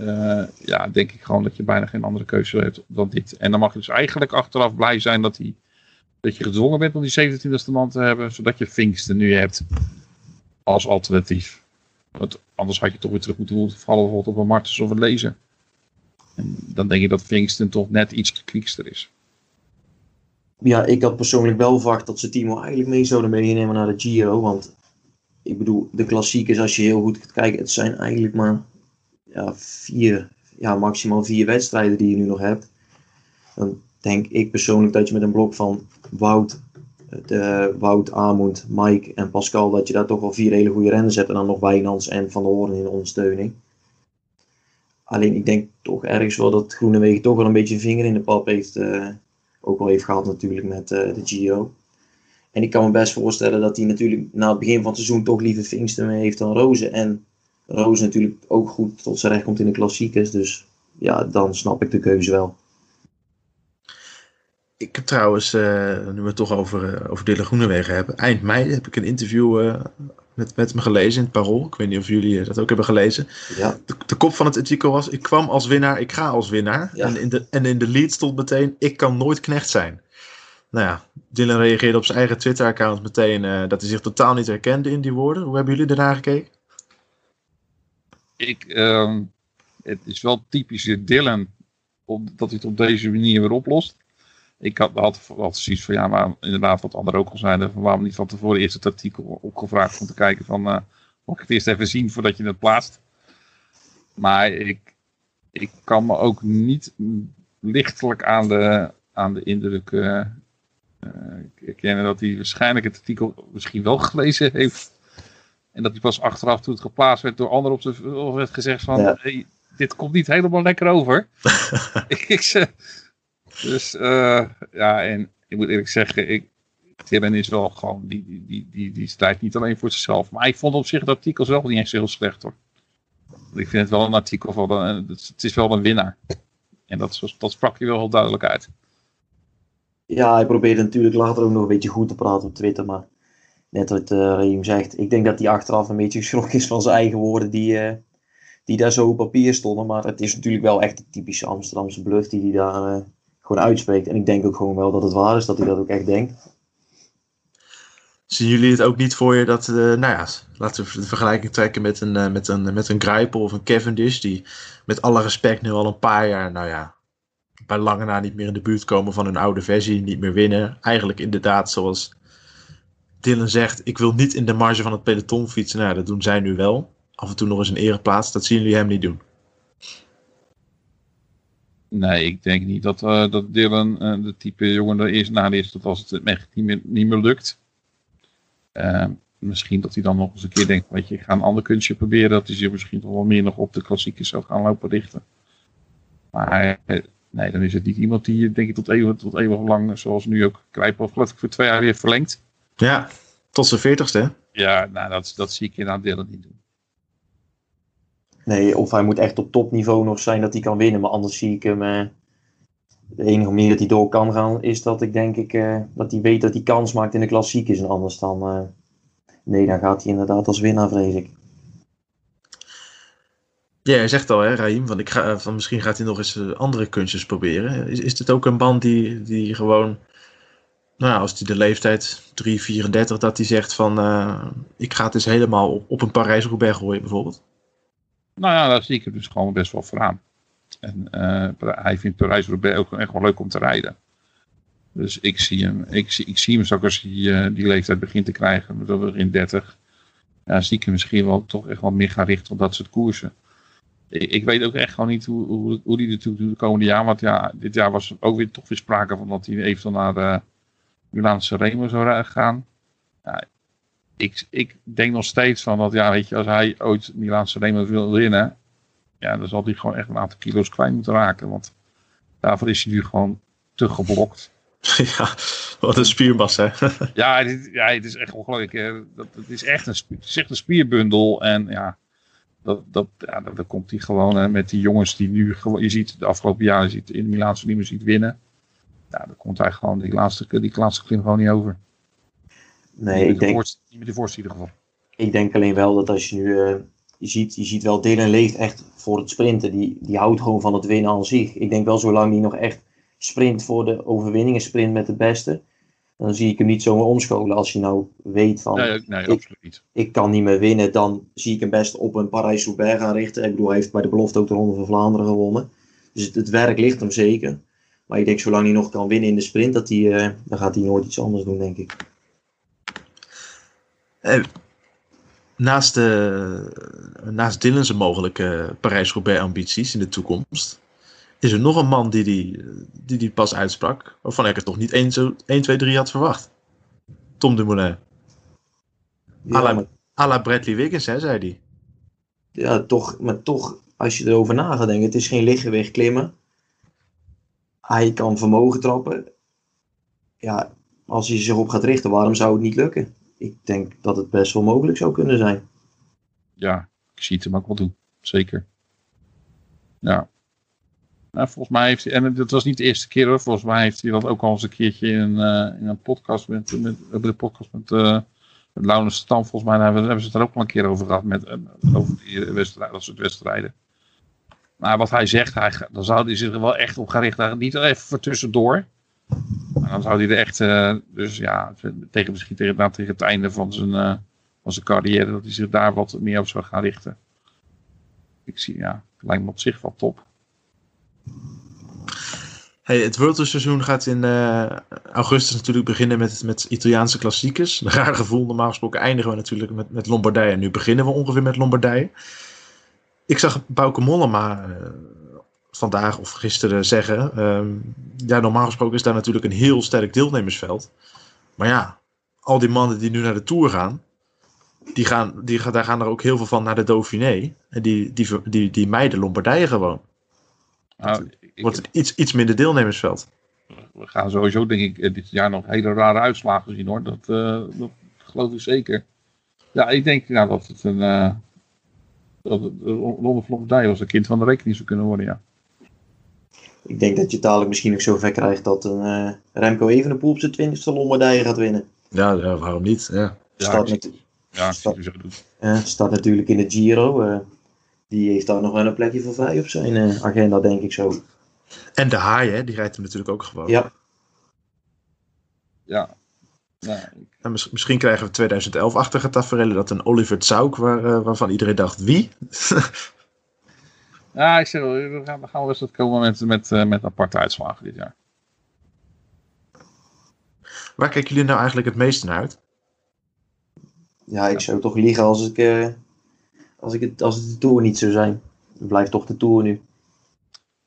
C: Uh, ja, denk ik gewoon dat je bijna geen andere keuze hebt dan dit. En dan mag je dus eigenlijk achteraf blij zijn dat, die, dat je gedwongen bent om die 27e man te hebben. Zodat je Vingsten nu hebt als alternatief. Want anders had je toch weer terug moeten vallen bijvoorbeeld op een Martens of een Lezer. En dan denk ik dat Vingsten toch net iets kwiekster is.
D: Ja, ik had persoonlijk wel verwacht dat ze Timo eigenlijk mee zouden meenemen naar de Giro. Want ik bedoel, de klassiekers, als je heel goed gaat kijken, het zijn eigenlijk maar ja, vier, ja, maximaal vier wedstrijden die je nu nog hebt. Dan denk ik persoonlijk dat je met een blok van Wout, de, Wout, Amund, Mike en Pascal, dat je daar toch wel vier hele goede renners hebt. En dan nog Wijnands en Van der Hoorn in de ondersteuning. Alleen ik denk toch ergens wel dat Groenewegen toch wel een beetje een vinger in de pap heeft. Uh, ook al heeft gehad natuurlijk met uh, de Giro. En ik kan me best voorstellen dat hij natuurlijk na het begin van het seizoen toch liever Vingsten heeft dan Rozen. En Roos natuurlijk ook goed tot zijn recht komt in de klassiekers. Dus ja, dan snap ik de keuze wel.
B: Ik heb trouwens, uh, nu we het toch over, uh, over Dylan Groenewegen hebben. Eind mei heb ik een interview uh, met, met me gelezen in het Parool. Ik weet niet of jullie dat ook hebben gelezen.
D: Ja.
B: De, de, kop van het artikel was, ik kwam als winnaar, ik ga als winnaar.
D: Ja.
B: En, in de, en in de lead stond meteen, ik kan nooit knecht zijn. Nou ja, Dylan reageerde op zijn eigen Twitter-account meteen dat hij zich totaal niet herkende in die woorden. Hoe hebben jullie ernaar gekeken?
C: Ik, uh, het is wel typisch Dylan op, dat hij het op deze manier weer oplost. Ik had, had, had van, ja, maar inderdaad wat anderen ook al zeiden, waarom niet van tevoren eerst het artikel opgevraagd om te kijken van, uh, mag ik het eerst even zien voordat je het plaatst. Maar ik, ik kan me ook niet lichtelijk aan de, aan de indruk uh, dat hij waarschijnlijk het artikel misschien wel gelezen heeft. En dat hij pas achteraf toen het geplaatst werd door anderen op zijn werd gezegd van
D: Ja.
C: hey, dit komt niet helemaal lekker over. <laughs> ik, ze- dus eh, ja, en ik moet eerlijk zeggen, ik, is wel gewoon, die, die, die, die, die strijdt niet alleen voor zichzelf. Maar ik vond op zich het artikel zelf niet echt heel slecht hoor. Ik vind het wel een artikel van, een- het is wel een winnaar. En dat, dat sprak hij wel heel duidelijk uit.
D: Ja, hij probeerde natuurlijk later ook nog een beetje goed te praten op Twitter, maar net wat uh, Raheem zegt, ik denk dat hij achteraf een beetje geschrokken is van zijn eigen woorden die, eh, die daar zo op papier stonden. Maar het is natuurlijk wel echt de typische Amsterdamse bluff die hij daar eh, gewoon uitspreekt. En ik denk ook gewoon wel dat het waar is, dat hij dat ook echt denkt.
B: Zien jullie het ook niet voor je dat, eh, nou ja, laten we de vergelijking trekken met een, eh, met een, met een Grijpel of een Cavendish, die met alle respect nu al een paar jaar, nou ja, bij lange na niet meer in de buurt komen van hun oude versie, niet meer winnen. Eigenlijk inderdaad, zoals Dylan zegt, ik wil niet in de marge van het peloton fietsen. Nou, dat doen zij nu wel. Af en toe nog eens een ereplaats, dat zien jullie hem niet doen.
C: Nee, ik denk niet dat, eh, dat Dylan eh, de type jongen er is na is dat als het echt niet meer, lukt. eh, misschien dat hij dan nog eens een keer denkt, weet je, ik ga een ander kunstje proberen. Dat hij zich misschien toch wel meer nog op de klassiekers zou gaan lopen richten. Maar nee, dan is het niet iemand die, denk ik, tot eeuwig, tot eeuwig lang, zoals nu ook Krijpel, geloof ik, voor twee jaar weer verlengd.
B: Ja, tot zijn veertigste, hè?
C: Ja, nou, dat, dat zie ik inderdaad Dylan niet doen.
D: Nee, of hij moet echt op topniveau nog zijn dat hij kan winnen. Maar anders zie ik hem. eh, de enige manier dat hij door kan gaan is dat ik denk ik eh, dat hij weet dat hij kans maakt in de klassiekers. En anders dan. eh, nee, dan gaat hij inderdaad als winnaar, vrees ik.
B: Ja, je zegt al, hè, Raim, van, ik ga, van misschien gaat hij nog eens andere kunstjes proberen. Is, is dit ook een band die, die gewoon, nou ja, als hij de leeftijd 3, 34, dat hij zegt van, eh, ik ga het eens helemaal op, op een Parijs-Roubaix gooien bijvoorbeeld?
C: Nou ja, daar zie ik hem dus gewoon best wel voor aan. En eh, hij vindt Parijs-Roubaix ook echt wel leuk om te rijden. Dus ik zie hem, ik zie, ik zie hem straks als hij eh, die leeftijd begint te krijgen, dat in 30, ja, zie ik hem misschien wel toch echt wel meer gaan richten op dat soort koersen. Ik, ik weet ook echt gewoon niet hoe, hoe, hoe die doet de komende jaar. Want ja, dit jaar was er ook weer toch weer sprake van dat hij eventueel naar Milaanse Remo zou gaan. Ja, ik, ik denk nog steeds van dat, ja, weet je, als hij ooit Milaanse Remo wil winnen, ja, dan zal hij gewoon echt een aantal kilo's kwijt moeten raken. Want daarvoor is hij nu gewoon te geblokt. <laughs>
B: ja, wat een spiermassa. hè? <laughs>
C: Ja, dit, ja, het is echt ongelooflijk. hè. Dat, het, is echt een, het is echt een spierbundel. En ja, dat, dat, ja, dat, dat komt hij gewoon hè, met die jongens die nu gewoon, je ziet de afgelopen jaren, ziet in Milaanse niet meer ziet winnen. Ja, dan komt hij gewoon die laatste, die laatste klim gewoon niet over.
D: Nee,
C: Niet
D: ik
C: de
D: denk,
C: niet met de voorste in ieder geval.
D: ik denk alleen wel dat als je nu. eh, je, ziet, je ziet wel, Dylan leeft echt voor het sprinten. Die, die houdt gewoon van het winnen aan zich. Ik denk wel, zolang hij nog echt sprint voor de overwinning en sprint met de beste. Dan zie ik hem niet zomaar omscholen. Als je nou weet van.
C: Nee, nee
D: ik-
C: absoluut niet.
D: ik kan niet meer winnen, dan zie ik hem best op een Parijs-Roubaix gaan richten. Ik bedoel, hij heeft bij de belofte ook de Ronde van Vlaanderen gewonnen. Dus het, het werk ligt hem zeker. Maar ik denk, zolang hij nog kan winnen in de sprint, dat hij, eh, dan gaat hij nooit iets anders doen, denk ik.
B: Eh, naast, de, naast Dylan's mogelijke Parijs-Roubaix ambities in de toekomst, is er nog een man die die, die, die pas uitsprak, waarvan ik het toch niet 1, zo, 1 2, 3 had verwacht. Tom Dumoulin.
D: Ja,
B: à la Bradley Wiggins, hè, zei hij.
D: ja, toch, maar toch, als je erover na gaat denken, het is geen lichtgewicht klimmen. Hij kan vermogen trappen. Ja, als hij zich op gaat richten, waarom zou het niet lukken? Ik denk dat het best wel mogelijk zou kunnen zijn.
C: Ja, ik zie het hem ook wel doen. Zeker. Ja. Nou, volgens mij heeft hij, en dat was niet de eerste keer hoor, volgens mij heeft hij dat ook al eens een keertje in, eh, in een podcast met, met, de podcast met, Laurens Stam, volgens mij hebben, hebben ze het er ook al een keer over gehad, met, eh, over die wedstrijd, dat soort wedstrijden. Maar wat hij zegt, hij, dan zou hij zich er wel echt op gaan richten, niet even voor tussendoor. Dan zou hij er echt, eh, dus ja, tegen, misschien tegen, nou, tegen het einde van zijn, eh, van zijn carrière, dat hij zich daar wat meer op zou gaan richten. Ik zie, ja, lijkt me op zich wel top.
B: Hey, het World gaat in eh, augustus natuurlijk beginnen met, met Italiaanse klassiekers. Een raar gevoel. Normaal gesproken eindigen we natuurlijk met, met Lombardije. Nu beginnen we ongeveer met Lombardije. Ik zag Bauke Mollema eh, vandaag of gisteren zeggen. ehm, ja, normaal gesproken is daar natuurlijk een heel sterk deelnemersveld. Maar ja, al die mannen die nu naar de Tour gaan. Die gaan, die, gaan- daar gaan er ook heel veel van naar de Dauphiné. En die, die, die, die, mijden Lombardije gewoon.
C: Nou, ik-
B: Wordt het iets, iets minder deelnemersveld.
C: we gaan sowieso, denk ik, eh, dit jaar nog hele rare uitslagen zien hoor. Dat, eh, dat geloof ik zeker. Ja, ik denk nou, dat het een. Dat het, eh, Lombardije als een kind van de rekening zou kunnen worden, ja.
D: Ik denk dat je dadelijk misschien nog zo ver krijgt dat een eh, Remco Evenepoel op zijn twintigste Lombardije gaat winnen.
B: Ja, ja waarom niet? Ja.
C: Ja,
D: Staat,
C: ik zie-
D: natu-
C: ja, ik zie het zo doen.
D: staat natuurlijk in de Giro. eh, die heeft daar nog wel een plekje voor vrij op zijn eh, agenda, denk ik zo.
B: En de haai, hè, die rijdt hem natuurlijk ook gewoon.
D: Ja,
C: Ja. Ja,
B: mis- misschien krijgen we 2011-achtige tafereelen dat een Oliver Zauk, waar, eh, waarvan iedereen dacht, wie?
C: ja, <laughs> ik zeg wel, we gaan, we gaan wel eens dat komen met, met, eh, met aparte uitslagen dit jaar.
B: Waar kijken jullie nou eigenlijk het meeste naar uit?
D: ja, ik zou toch liegen als, ik, eh, als, ik het, als het de Tour niet zou zijn. Het blijft toch de Tour nu.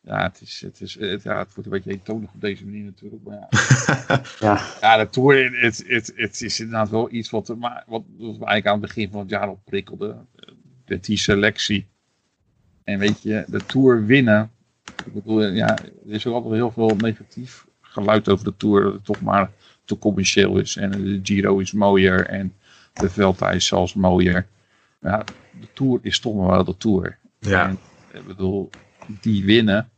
C: Ja, het, is, het, is, het, ja, het wordt een beetje eentonig op deze manier natuurlijk. Maar ja. <laughs>
D: Ja,
C: Ja, de Tour, het, het, het is inderdaad wel iets wat, maar wat, wat we eigenlijk aan het begin van het jaar al prikkelde. De die selectie. En weet je, de Tour winnen. Ik bedoel, ja, er is ook altijd heel veel negatief geluid over de Tour. Dat het toch maar te commercieel is. En de Giro is mooier. En de Vuelta is zelfs mooier. Ja, de Tour is toch maar wel de Tour.
B: Ja,
C: En, ik bedoel, die winnen.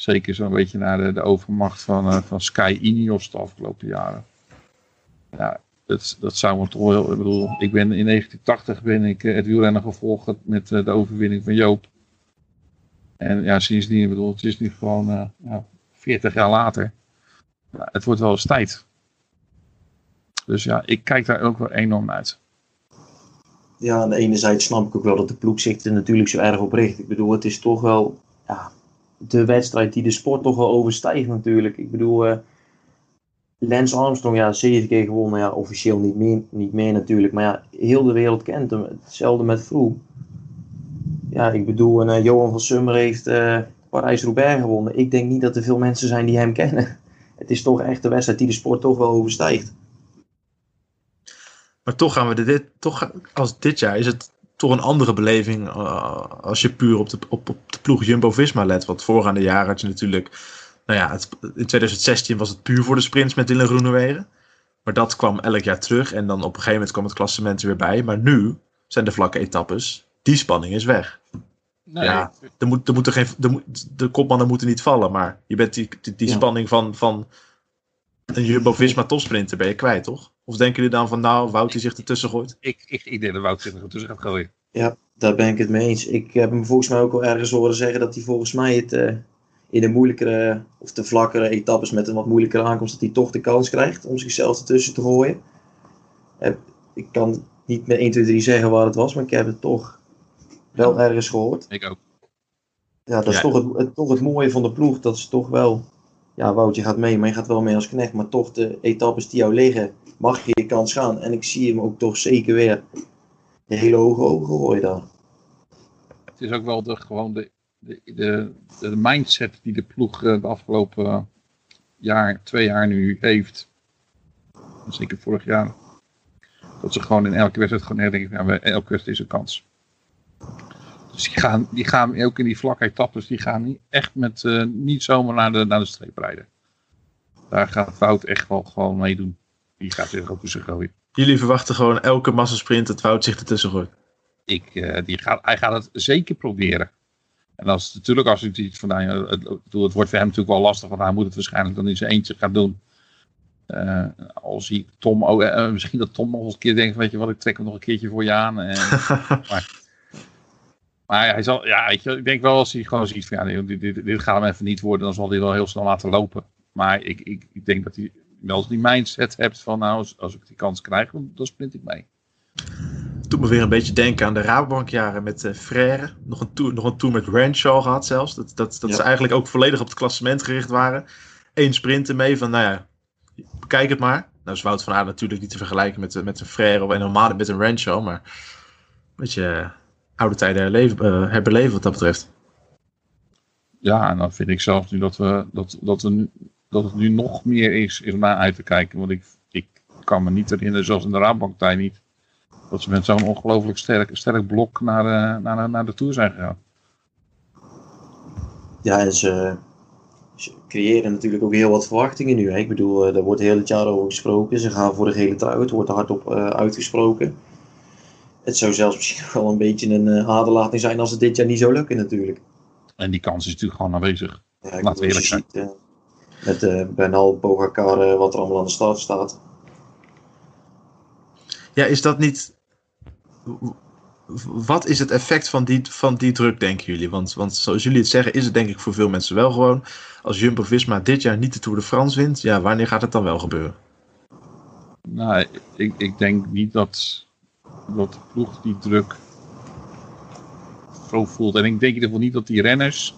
C: Zeker zo'n beetje naar de, de overmacht van, eh, van Sky Ineos de afgelopen jaren. Ja, dat, dat zou me toch wel... Ik bedoel, ik ben in 1980 ben ik eh, het wielrennen gevolgd met eh, de overwinning van Joop. En ja, sindsdien, ik bedoel, het is nu gewoon ja, 40 jaar later. Het wordt wel eens tijd. Dus ja, ik kijk daar ook wel enorm naar uit.
D: ja, aan de ene zijde snap ik ook wel dat de ploeg zich er natuurlijk zo erg op richt. Ik bedoel, het is toch wel ja, de wedstrijd die de sport toch wel overstijgt natuurlijk. Ik bedoel, eh Lance Armstrong, ja, zeven keer gewonnen. Ja, officieel niet meer, niet meer natuurlijk. Maar ja, heel de wereld kent hem. Hetzelfde met Froome. Ja, ik bedoel, en, eh, Johan van Summer heeft eh Parijs-Roubaix gewonnen. Ik denk niet dat er veel mensen zijn die hem kennen. <laughs> Het is toch echt de wedstrijd die de sport toch wel overstijgt.
B: maar toch gaan we dit, toch, als dit jaar is het toch een andere beleving eh, als je puur op de, op, op de ploeg Jumbo-Visma let. Want voorgaande jaar had je natuurlijk nou ja, het, in 2016 was het puur voor de sprints met Dylan Groenewegen. Maar dat kwam elk jaar terug en dan op een gegeven moment kwam het klassement er weer bij. Maar nu zijn de vlakke etappes, die spanning is weg.
C: Nee,
B: Ja. Er moet, er geen, er moet, de kopmannen moeten niet vallen, maar je bent die, die, die
D: Ja.
B: spanning van, van een Jumbo-Visma topsprinter ben je kwijt, toch? Of denken jullie dan van, nou, Wout die zich ertussen gooit?
C: ik, ik, ik denk dat Wout zich er tussen gaat gooien.
D: Ja, daar ben ik het mee eens. Ik heb hem volgens mij ook al ergens horen zeggen dat hij volgens mij het eh, in de moeilijkere of de vlakkere etappes met een wat moeilijkere aankomst, dat hij toch de kans krijgt om zichzelf ertussen te gooien. Ik kan niet met 1, 2, 3 zeggen waar het was, maar ik heb het toch wel ergens gehoord.
C: Ik ook.
D: Ja, dat is
B: Ja.
D: toch, het, het, toch het mooie van de ploeg. Dat is toch wel. Ja, Wout, je gaat mee, maar je gaat wel mee als knecht. Maar toch, de etappes die jou liggen, mag je je kans gaan. En ik zie hem ook toch zeker weer de hele hoge ogen gooien daar.
C: Het is ook wel de, gewoon de, de, de, de mindset die de ploeg eh, de afgelopen eh, jaar, twee jaar nu heeft. Zeker vorig jaar. Dat ze gewoon in elke wedstrijd gewoon denken, ja, elke wedstrijd is een kans. Dus die gaan, die gaan ook in die vlakke etappes, die gaan niet, echt met, eh, niet zomaar naar de, naar de streep rijden. Daar gaat Wout echt wel gewoon meedoen. Die gaat zich ook tussen gooien.
B: Jullie verwachten gewoon elke massasprint dat Wout zich ertussen gooit.
C: ik, eh, die gaat, hij gaat het zeker proberen. En als natuurlijk als hij ziet van nou, het, het, het wordt voor hem natuurlijk wel lastig, want hij moet het waarschijnlijk dan in zijn eentje gaan doen. Eh, als hij Tom ook, misschien dat Tom nog eens een keer denkt, weet je wat, ik trek hem nog een keertje voor je aan. <laughs> En, maar hij zal, ja, weet je, ik denk wel als hij gewoon ziet van ja, nee, dit, dit, dit gaat hem even niet worden, dan zal hij wel heel snel laten lopen. Maar ik, ik, ik denk dat hij wel die mindset hebt van nou, als, als ik die kans krijg, dan, dan sprint ik mee.
B: Doet me weer een beetje denken aan de Rabobankjaren met eh Frère. Nog een, tour, nog een tour met Renshaw gehad zelfs. Dat, dat, dat
D: Ja.
B: ze eigenlijk ook volledig op het klassement gericht waren. Eén sprint ermee van, nou ja, bekijk het maar. Nou is Wout van Aert natuurlijk niet te vergelijken met, eh, met een Frère of en helemaal met een Renshaw. Maar een beetje eh, oude tijden herleven, eh, herbeleven wat dat betreft.
C: Ja, en dan vind ik zelfs nu dat, we, dat, dat, we nu, dat het nu nog meer is, is om naar uit te kijken. Want ik, ik kan me niet herinneren, zoals in de Raadbanktijd niet, dat ze met zo'n ongelooflijk sterk, sterk blok naar de, naar, de, naar de Tour zijn gegaan.
D: Ja, en ze, ze creëren natuurlijk ook heel wat verwachtingen nu. Hè. Ik bedoel, eh, daar wordt heel het jaar over gesproken. Ze gaan voor de gele trui. Het wordt er hardop eh, uitgesproken. Het zou zelfs misschien <laughs> wel een beetje een eh, aderlating zijn als het dit jaar niet zou lukken natuurlijk.
C: En die kans is natuurlijk gewoon aanwezig.
D: Ja,
C: Laten we eerlijk
D: ziet, eh, met eh Bernal, Pogacar, eh, wat er allemaal aan de start staat.
B: Ja, is dat niet... Wat is het effect van die, van die druk, denken jullie? Want, want zoals jullie het zeggen, is het denk ik voor veel mensen wel gewoon. Als Jumbo-Visma dit jaar niet de Tour de France wint, ja, wanneer gaat het dan wel gebeuren?
C: Nou, ik, ik denk niet dat, dat de ploeg die druk zo voelt. En ik denk in ieder geval niet dat die renners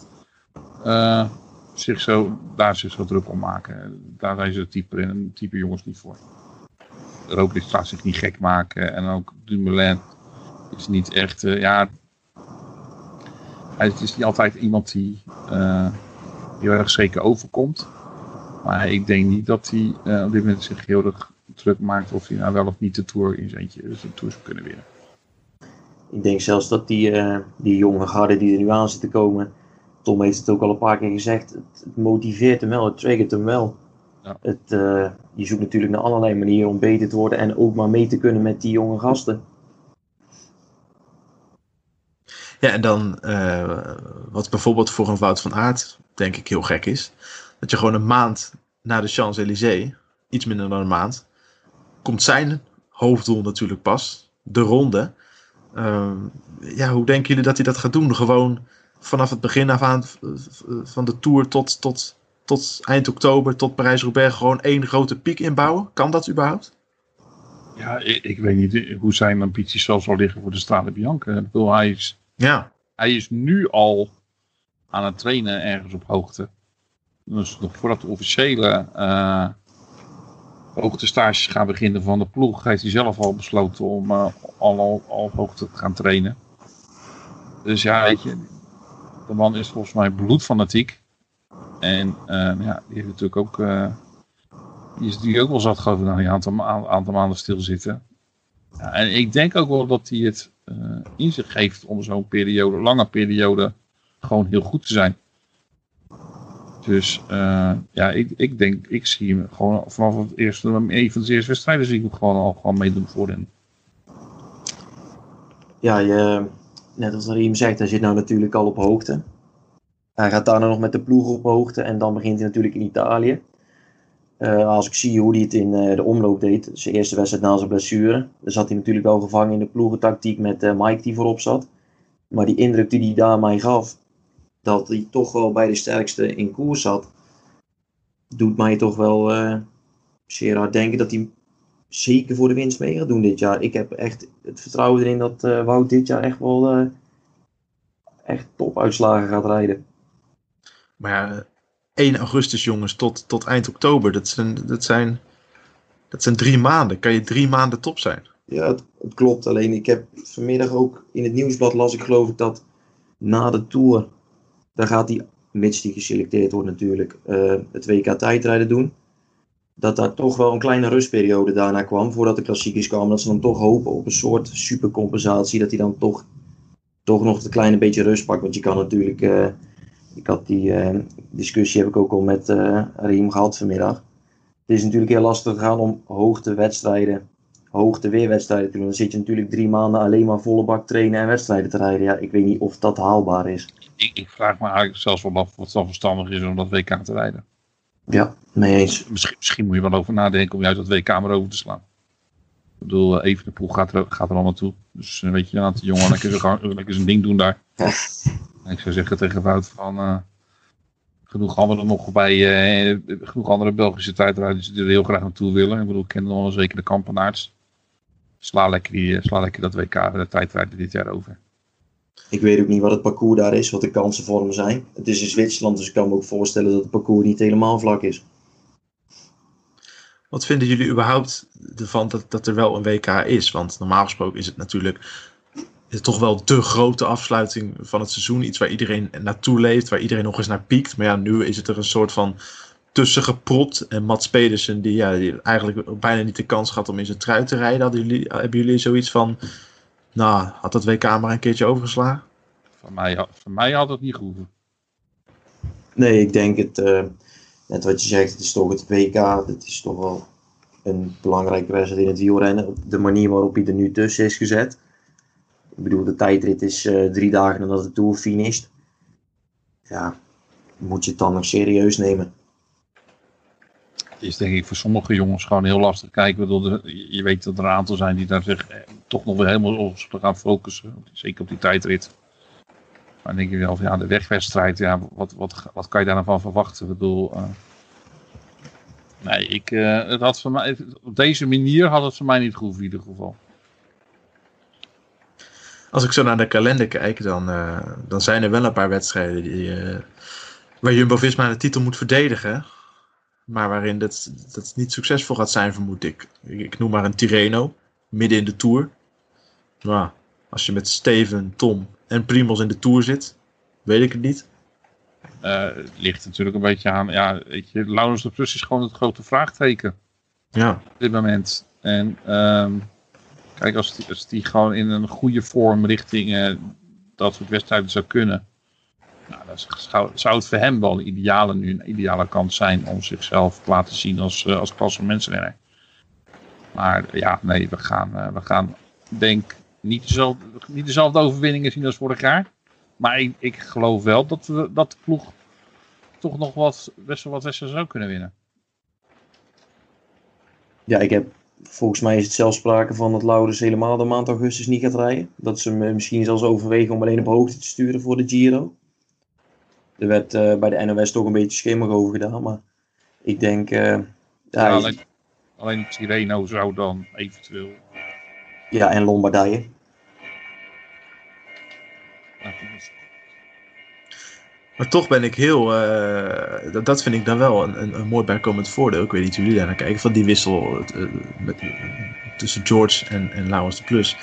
C: eh, zich zo, daar zich zo druk om maken. Daar zijn ze type, type jongens niet voor. Roglic gaat zich niet gek maken. En ook Dumoulin is niet echt, eh, ja... Het is niet altijd iemand die eh, heel erg zeker overkomt. Maar ik denk niet dat hij op dit moment zich heel erg druk maakt of hij nou wel of niet de Tour in zijn eentje dus de Tour zou kunnen winnen.
D: Ik denk zelfs dat die, eh, die jonge garde die er nu aan zit te komen. Tom heeft het ook al een paar keer gezegd. Het, het motiveert hem wel, het triggert hem wel.
C: Ja.
D: Het, eh, je zoekt natuurlijk naar allerlei manieren om beter te worden en ook maar mee te kunnen met die jonge gasten.
B: Ja, en dan eh, wat bijvoorbeeld voor een Wout van Aert, denk ik, heel gek is. Dat je gewoon een maand na de Champs-Élysées, iets minder dan een maand, komt zijn hoofddoel natuurlijk pas, de ronde. Ehm, ja, hoe denken jullie dat hij dat gaat doen? Gewoon vanaf het begin af aan van de Tour tot, tot, tot eind oktober, tot Parijs-Roubaix, gewoon één grote piek inbouwen? Kan dat überhaupt?
C: Ja, ik, ik weet niet hoe zijn ambities zelfs zal liggen voor de Strade Bianca. Ik bedoel, hij is,
B: Ja,
C: hij is nu al aan het trainen ergens op hoogte. Dus nog voordat de officiële uh, hoogtestages gaan beginnen van de ploeg, heeft hij zelf al besloten om uh, al, al, al hoogte te gaan trainen. Dus ja, weet je, de man is volgens mij bloedfanatiek. En uh, ja, die heeft natuurlijk ook, uh, die is die ook wel zat geloof een aantal, aantal maanden stilzitten. Ja, en ik denk ook wel dat hij het in zich geeft om zo'n periode, lange periode, gewoon heel goed te zijn. Dus uh, ja, ik, ik denk, ik zie hem gewoon vanaf het eerste, een van de eerste wedstrijden zie ik hem gewoon al gewoon meedoen voorin.
D: Ja, je, net als Riem zegt, hij zit nou natuurlijk al op hoogte. Hij gaat daarna nog met de ploeg op hoogte en dan begint hij natuurlijk in Italië. Uh, als ik zie hoe hij het in uh, de omloop deed, zijn eerste wedstrijd na zijn blessure, dan zat hij natuurlijk wel gevangen in de ploegentactiek met Mike die voorop zat. Maar die indruk die hij daar mij gaf, dat hij toch wel bij de sterkste in koers zat, doet mij toch wel zeer hard denken dat hij zeker voor de winst mee gaat doen dit jaar. Ik heb echt het vertrouwen erin dat Wout dit jaar echt wel echt topuitslagen gaat rijden.
B: Maar ja, 1 augustus, jongens, tot, tot eind oktober. Dat zijn, dat, zijn, dat zijn drie maanden. Kan je drie maanden top zijn?
D: Ja, het, het, klopt. Alleen ik heb vanmiddag ook in het nieuwsblad las ik geloof ik dat na de Tour, daar gaat hij, mits die geselecteerd wordt natuurlijk, uh, het WK tijdrijden doen. Dat daar toch wel een kleine rustperiode daarna kwam, voordat de klassiekers kwamen. Dat ze dan toch hopen op een soort supercompensatie, dat hij dan toch, toch nog een kleine beetje rust pakt. Want je kan natuurlijk... Uh, ik had die uh, discussie heb ik ook al met Riem gehad vanmiddag. Het is natuurlijk heel lastig gaan om hoogtewedstrijden, hoogteweerwedstrijden te doen. Dan zit je natuurlijk drie maanden alleen maar volle bak trainen en wedstrijden te rijden. Ja, ik weet niet of dat haalbaar is.
C: Ik, ik vraag me eigenlijk zelfs wel af of het dan verstandig is om dat WK te rijden.
D: Ja, mee eens.
C: Misschien, misschien moet je wel over nadenken om juist dat WK maar over te slaan. Ik bedoel, eh, even de poel gaat er, gaat er al naartoe. Dus weet je, laat de jongen lekker, zijn ding doen daar. <laughs> Ik zou zeggen tegen Wout van uh, genoeg anderen nog bij, uh, genoeg andere Belgische tijdrijders die er heel graag naartoe willen. Ik bedoel, ik ken nog wel zeker de kampenaarts. Sla lekker, die, sla lekker dat WK, de tijdrijden dit jaar over.
D: Ik weet ook niet wat het parcours daar is, wat de kansen voor hem zijn. Het is in Zwitserland, dus ik kan me ook voorstellen dat het parcours niet helemaal vlak is.
B: Wat vinden jullie überhaupt ervan dat, dat er wel een WK is? Want normaal gesproken is het natuurlijk is toch wel de grote afsluiting van het seizoen. Iets waar iedereen naartoe leeft, waar iedereen nog eens naar piekt. Maar ja, nu is het er een soort van tussen gepropt. En Mats Pedersen, die, ja, die eigenlijk bijna niet de kans gehad om in zijn trui te rijden. Hadden jullie, hebben jullie zoiets van, nou, had dat WK maar een keertje overgeslagen?
C: Van mij, van mij had het niet gehoeven.
D: Nee, ik denk het, uh, net wat je zegt, het is toch het WK. Het is toch wel een belangrijke wedstrijd in het wielrennen. Op de manier waarop hij er nu tussen is gezet. Ik bedoel, de tijdrit is uh, drie dagen nadat de Tour finisht. Ja, moet je het dan nog serieus nemen?
C: Is denk ik voor sommige jongens gewoon heel lastig. Kijk, bedoel, je weet dat er een aantal zijn die daar zich eh, toch nog weer helemaal op gaan focussen. Zeker op die tijdrit. Maar dan denk je wel van ja, de wegwedstrijd, ja, wat, wat, wat kan je daar dan van verwachten? Ik bedoel, uh, nee, ik, uh, het had voor mij, op deze manier had het voor mij niet gehoeven in ieder geval.
B: Als ik zo naar de kalender kijk, dan, dan zijn er wel een paar wedstrijden die, waar Jumbo-Visma de titel moet verdedigen. Maar waarin dat, dat niet succesvol gaat zijn, vermoed ik. ik. ik. noem maar een Tirreno, midden in de Tour. Nou, als je met Steven, Tom en Primos in de Tour zit, weet ik het niet.
C: Uh, het ligt natuurlijk een beetje aan, ja, weet je, Laurens de Plus is gewoon het grote vraagteken.
B: Ja.
C: Op dit moment. En... Um, Kijk, als die, als die gewoon in een goede vorm richting uh, dat soort wedstrijden zou kunnen. Nou, dan zou, zou het voor hem wel een ideale, nu een ideale kans zijn om zichzelf te laten zien als, uh, als mensenrenner. Maar ja, nee, we gaan, uh, we gaan denk niet niet dezelfde overwinningen zien als vorig jaar. Maar ik, ik geloof wel dat, we, dat de ploeg toch nog wat, best wel wat wedstrijden zou kunnen winnen.
D: Ja, ik heb volgens mij is het zelfs sprake van dat Laurens helemaal de maand augustus niet gaat rijden. Dat ze misschien zelfs overwegen om alleen op hoogte te sturen voor de Giro. Er werd uh, bij de NOS toch een beetje schimmig over gedaan, maar ik denk... Uh, ja,
C: ja, alleen, alleen Tireno zou dan eventueel...
D: Ja, en Lombardije.
B: Maar toch ben ik heel, uh, dat, dat, vind ik dan wel een, een, een, mooi bijkomend voordeel. Ik weet niet hoe jullie daar naar kijken, van die wissel uh, met, tussen George en, en Laurens de Plus.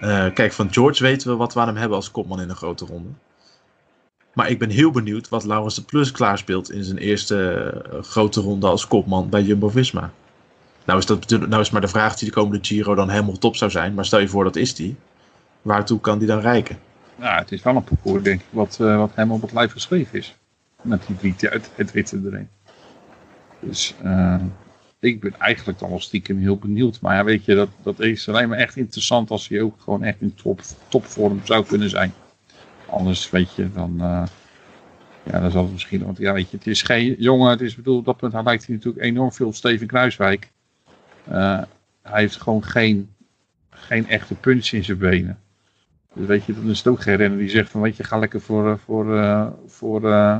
B: Uh, kijk, van George weten we wat we aan hem hebben als kopman in een grote ronde. Maar ik ben heel benieuwd wat Laurens de Plus klaarspeelt in zijn eerste grote ronde als kopman bij Jumbo-Visma. Nou is, dat, nou is maar de vraag die de komende Giro dan helemaal top zou zijn. Maar stel je voor dat is die. Waartoe kan die dan rijken?
C: ja, het is wel een parcours, denk ik, wat, uh, wat hem op het lijf geschreven is. Met die drie uit het witte erin. Dus uh, ik ben eigenlijk dan wel stiekem heel benieuwd. Maar ja, weet je, dat, dat is alleen maar echt interessant als hij ook gewoon echt in top, topvorm zou kunnen zijn. Anders, weet je, dan... Uh, ja, dan zal misschien... Want ja, weet je, het is geen jongen. Het is bedoeld, op dat punt hij lijkt hij natuurlijk enorm veel op Steven Kruiswijk. Uh, hij heeft gewoon geen, geen echte punch in zijn benen. Dus weet je, dan is het ook geen renner die zegt van, weet je, ga lekker voor, voor, uh, voor, uh,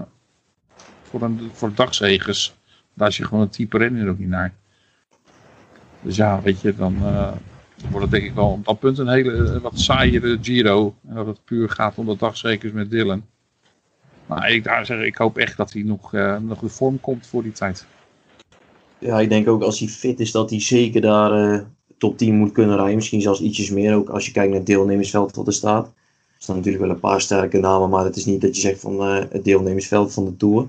C: voor, een, voor dagzegers. Daar is je gewoon een type renner ook niet naar. Dus ja, weet je, dan uh, wordt het denk ik wel op dat punt een hele wat saaiere Giro. En dat het puur gaat om de dagzegers met Dylan. Maar ik, daar zeg, ik hoop echt dat hij nog, nog in vorm komt voor die tijd.
D: Ja, ik denk ook als hij fit is dat hij zeker daar uh, top 10 moet kunnen rijden. Misschien zelfs ietsjes meer ook als je kijkt naar het deelnemersveld wat er staat. Er staan natuurlijk wel een paar sterke namen, maar het is niet dat je zegt van uh, het deelnemersveld van de Tour.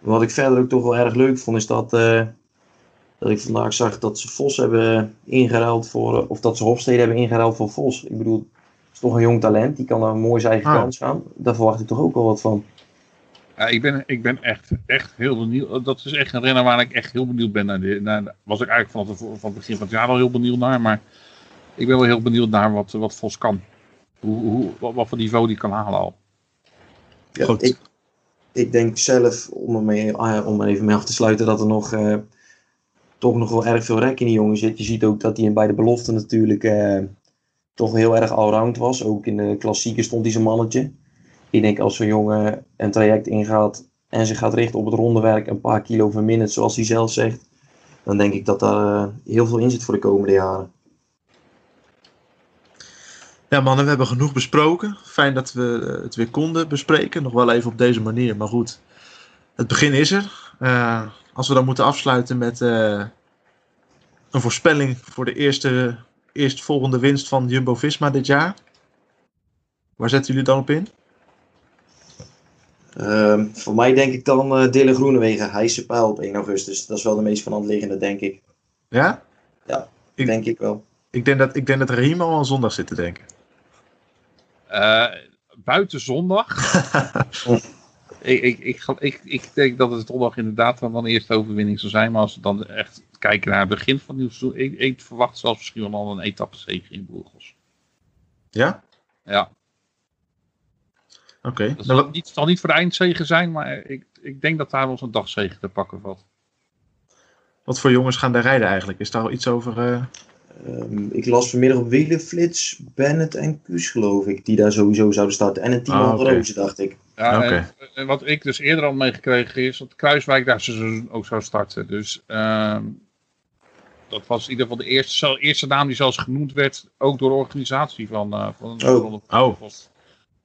D: Wat ik verder ook toch wel erg leuk vond is dat, uh, dat ik vandaag zag dat ze Vos hebben ingeruild voor, of dat ze Hofstede hebben ingeruild voor Vos. Ik bedoel, het is toch een jong talent, die kan daar mooi zijn eigen ah. kans gaan. Daar verwacht ik toch ook wel wat van.
C: Ja, ik ben, ik ben echt, echt heel benieuwd. Dat is echt een renner waar ik echt heel benieuwd ben naar. De, naar was ik eigenlijk vanaf het, van het begin van het jaar al heel benieuwd naar. Maar ik ben wel heel benieuwd naar wat, wat Vos kan. Hoe, hoe, wat, wat voor niveau die kan halen al.
D: Ja, Goed. Ik, ik denk zelf, om er, mee, om er even mee af te sluiten, dat er nog uh, toch nog wel erg veel rek in die jongen zit. Je ziet ook dat hij bij de belofte natuurlijk uh, toch heel erg allround was. Ook in de klassieke stond hij zijn mannetje. Ik denk als zo'n jongen een traject ingaat en zich gaat richten op het rondewerk, een paar kilo verminderd, zoals hij zelf zegt, dan denk ik dat daar uh, heel veel in zit voor de komende jaren.
B: Ja, mannen, we hebben genoeg besproken. Fijn dat we het weer konden bespreken. Nog wel even op deze manier, maar goed. Het begin is er. Uh, als we dan moeten afsluiten met uh, een voorspelling voor de eerste, eerstvolgende winst van Jumbo Visma dit jaar. Waar zetten jullie dan op in?
D: Uh, voor mij denk ik dan uh, Dylan Groenewegen, Heijse Pijl op 1 augustus. Dat is wel de meest van hand liggende, denk ik.
B: Ja?
D: Ja, ik, denk ik wel.
B: Ik denk dat, ik denk dat Rahim al aan zondag zit te denken.
C: Uh, buiten zondag? <laughs> ik, ik, ik, ik, ik denk dat het zondag inderdaad dan, dan de eerste overwinning zou zijn. Maar als we dan echt kijken naar het begin van het nieuwe ik, ik verwacht zelfs misschien wel een etappezege in Burgos.
B: Ja?
C: Ja.
B: Oké. Okay.
C: Dat zal, niet, zal niet voor de eindzegen zijn, maar ik, ik denk dat daar ons een dagzegen te pakken valt.
B: Wat voor jongens gaan daar rijden eigenlijk? Is daar al iets over? Uh...
D: Um, ik las vanmiddag op Wielenflits Bennett en Kuus, geloof ik, die daar sowieso zouden starten. En een team ah, okay. Roze, dacht ik.
C: Ja, okay. en, en, wat ik dus eerder al meegekregen is dat Kruiswijk daar seizoen ook zou starten. Dus um, dat was in ieder geval de eerste, eerste naam die zelfs genoemd werd, ook door de organisatie van, uh, van,
B: oh.
C: van oh.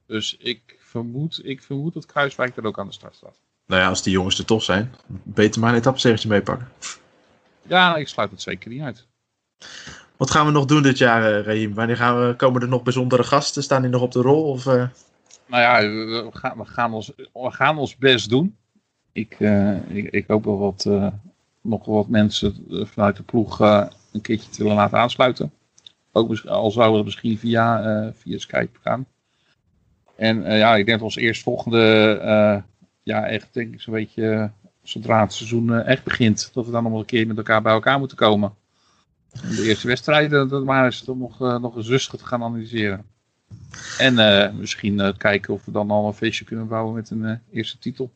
C: Dus ik vermoed, ik vermoed dat Kruiswijk er ook aan de start staat.
B: Nou ja, als die jongens er tof zijn, beter maar een etappezegentje meepakken.
C: Ja, ik sluit het zeker niet uit.
B: Wat gaan we nog doen dit jaar, uh, Raheem? Wanneer gaan we, komen er nog bijzondere gasten? Staan die nog op de rol? Of, uh...
C: Nou ja, we gaan, we, gaan ons, we gaan ons best doen. Ik, uh, ik, hoop wel wat, nog wat mensen vanuit de ploeg een keertje te laten aansluiten. Ook al zouden we misschien via, via Skype gaan. En uh, ja, ik denk dat ons eerstvolgende, uh, ja echt denk ik zo'n beetje, zodra het seizoen uh, echt begint, dat we dan nog een keer met elkaar bij elkaar moeten komen. En de eerste wedstrijden, dat maar eens toch nog, nog eens rustig te gaan analyseren. En misschien kijken of we dan al een feestje kunnen bouwen met een eerste titel.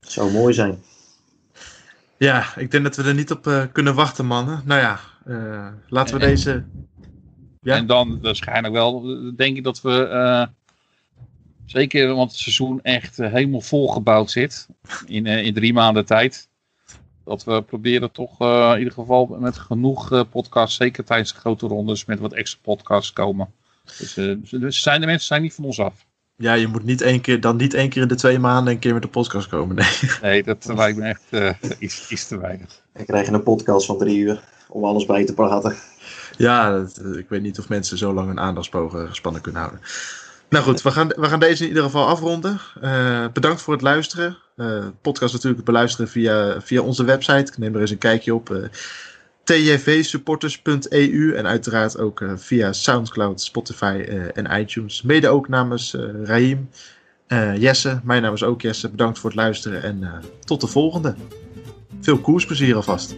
D: Zou mooi zijn.
B: Ja, ik denk dat we er niet op kunnen wachten, mannen. Nou ja, laten we
C: en,
B: deze...
C: Ja? En dan waarschijnlijk wel, denk ik dat we Zeker want het seizoen echt uh, helemaal volgebouwd zit. In, uh, in drie maanden tijd. Dat we proberen toch uh, in ieder geval met genoeg podcasts. Zeker tijdens de grote rondes. Met wat extra podcasts komen. Dus, dus zijn, de mensen zijn niet van ons af.
B: Ja, je moet niet één keer, dan niet één keer in de twee maanden een keer met de podcast komen. Nee,
C: nee dat lijkt me echt iets, iets te weinig.
D: Dan krijg je een podcast van drie uur. Om alles bij te praten.
B: Ja, dat, ik weet niet of mensen zo lang een aandachtspogen gespannen kunnen houden. Nou goed, we gaan, we gaan deze in ieder geval afronden. Uh, bedankt voor het luisteren. Uh, podcast natuurlijk beluisteren via, via onze website. Ik neem er eens een kijkje op. Uh, tjvsupporters.eu en uiteraard ook via Soundcloud, Spotify en iTunes. Mede ook namens Raim. Eh, Jesse, mijn naam is ook Jesse. Bedankt voor het luisteren en eh, tot de volgende. Veel koersplezier alvast.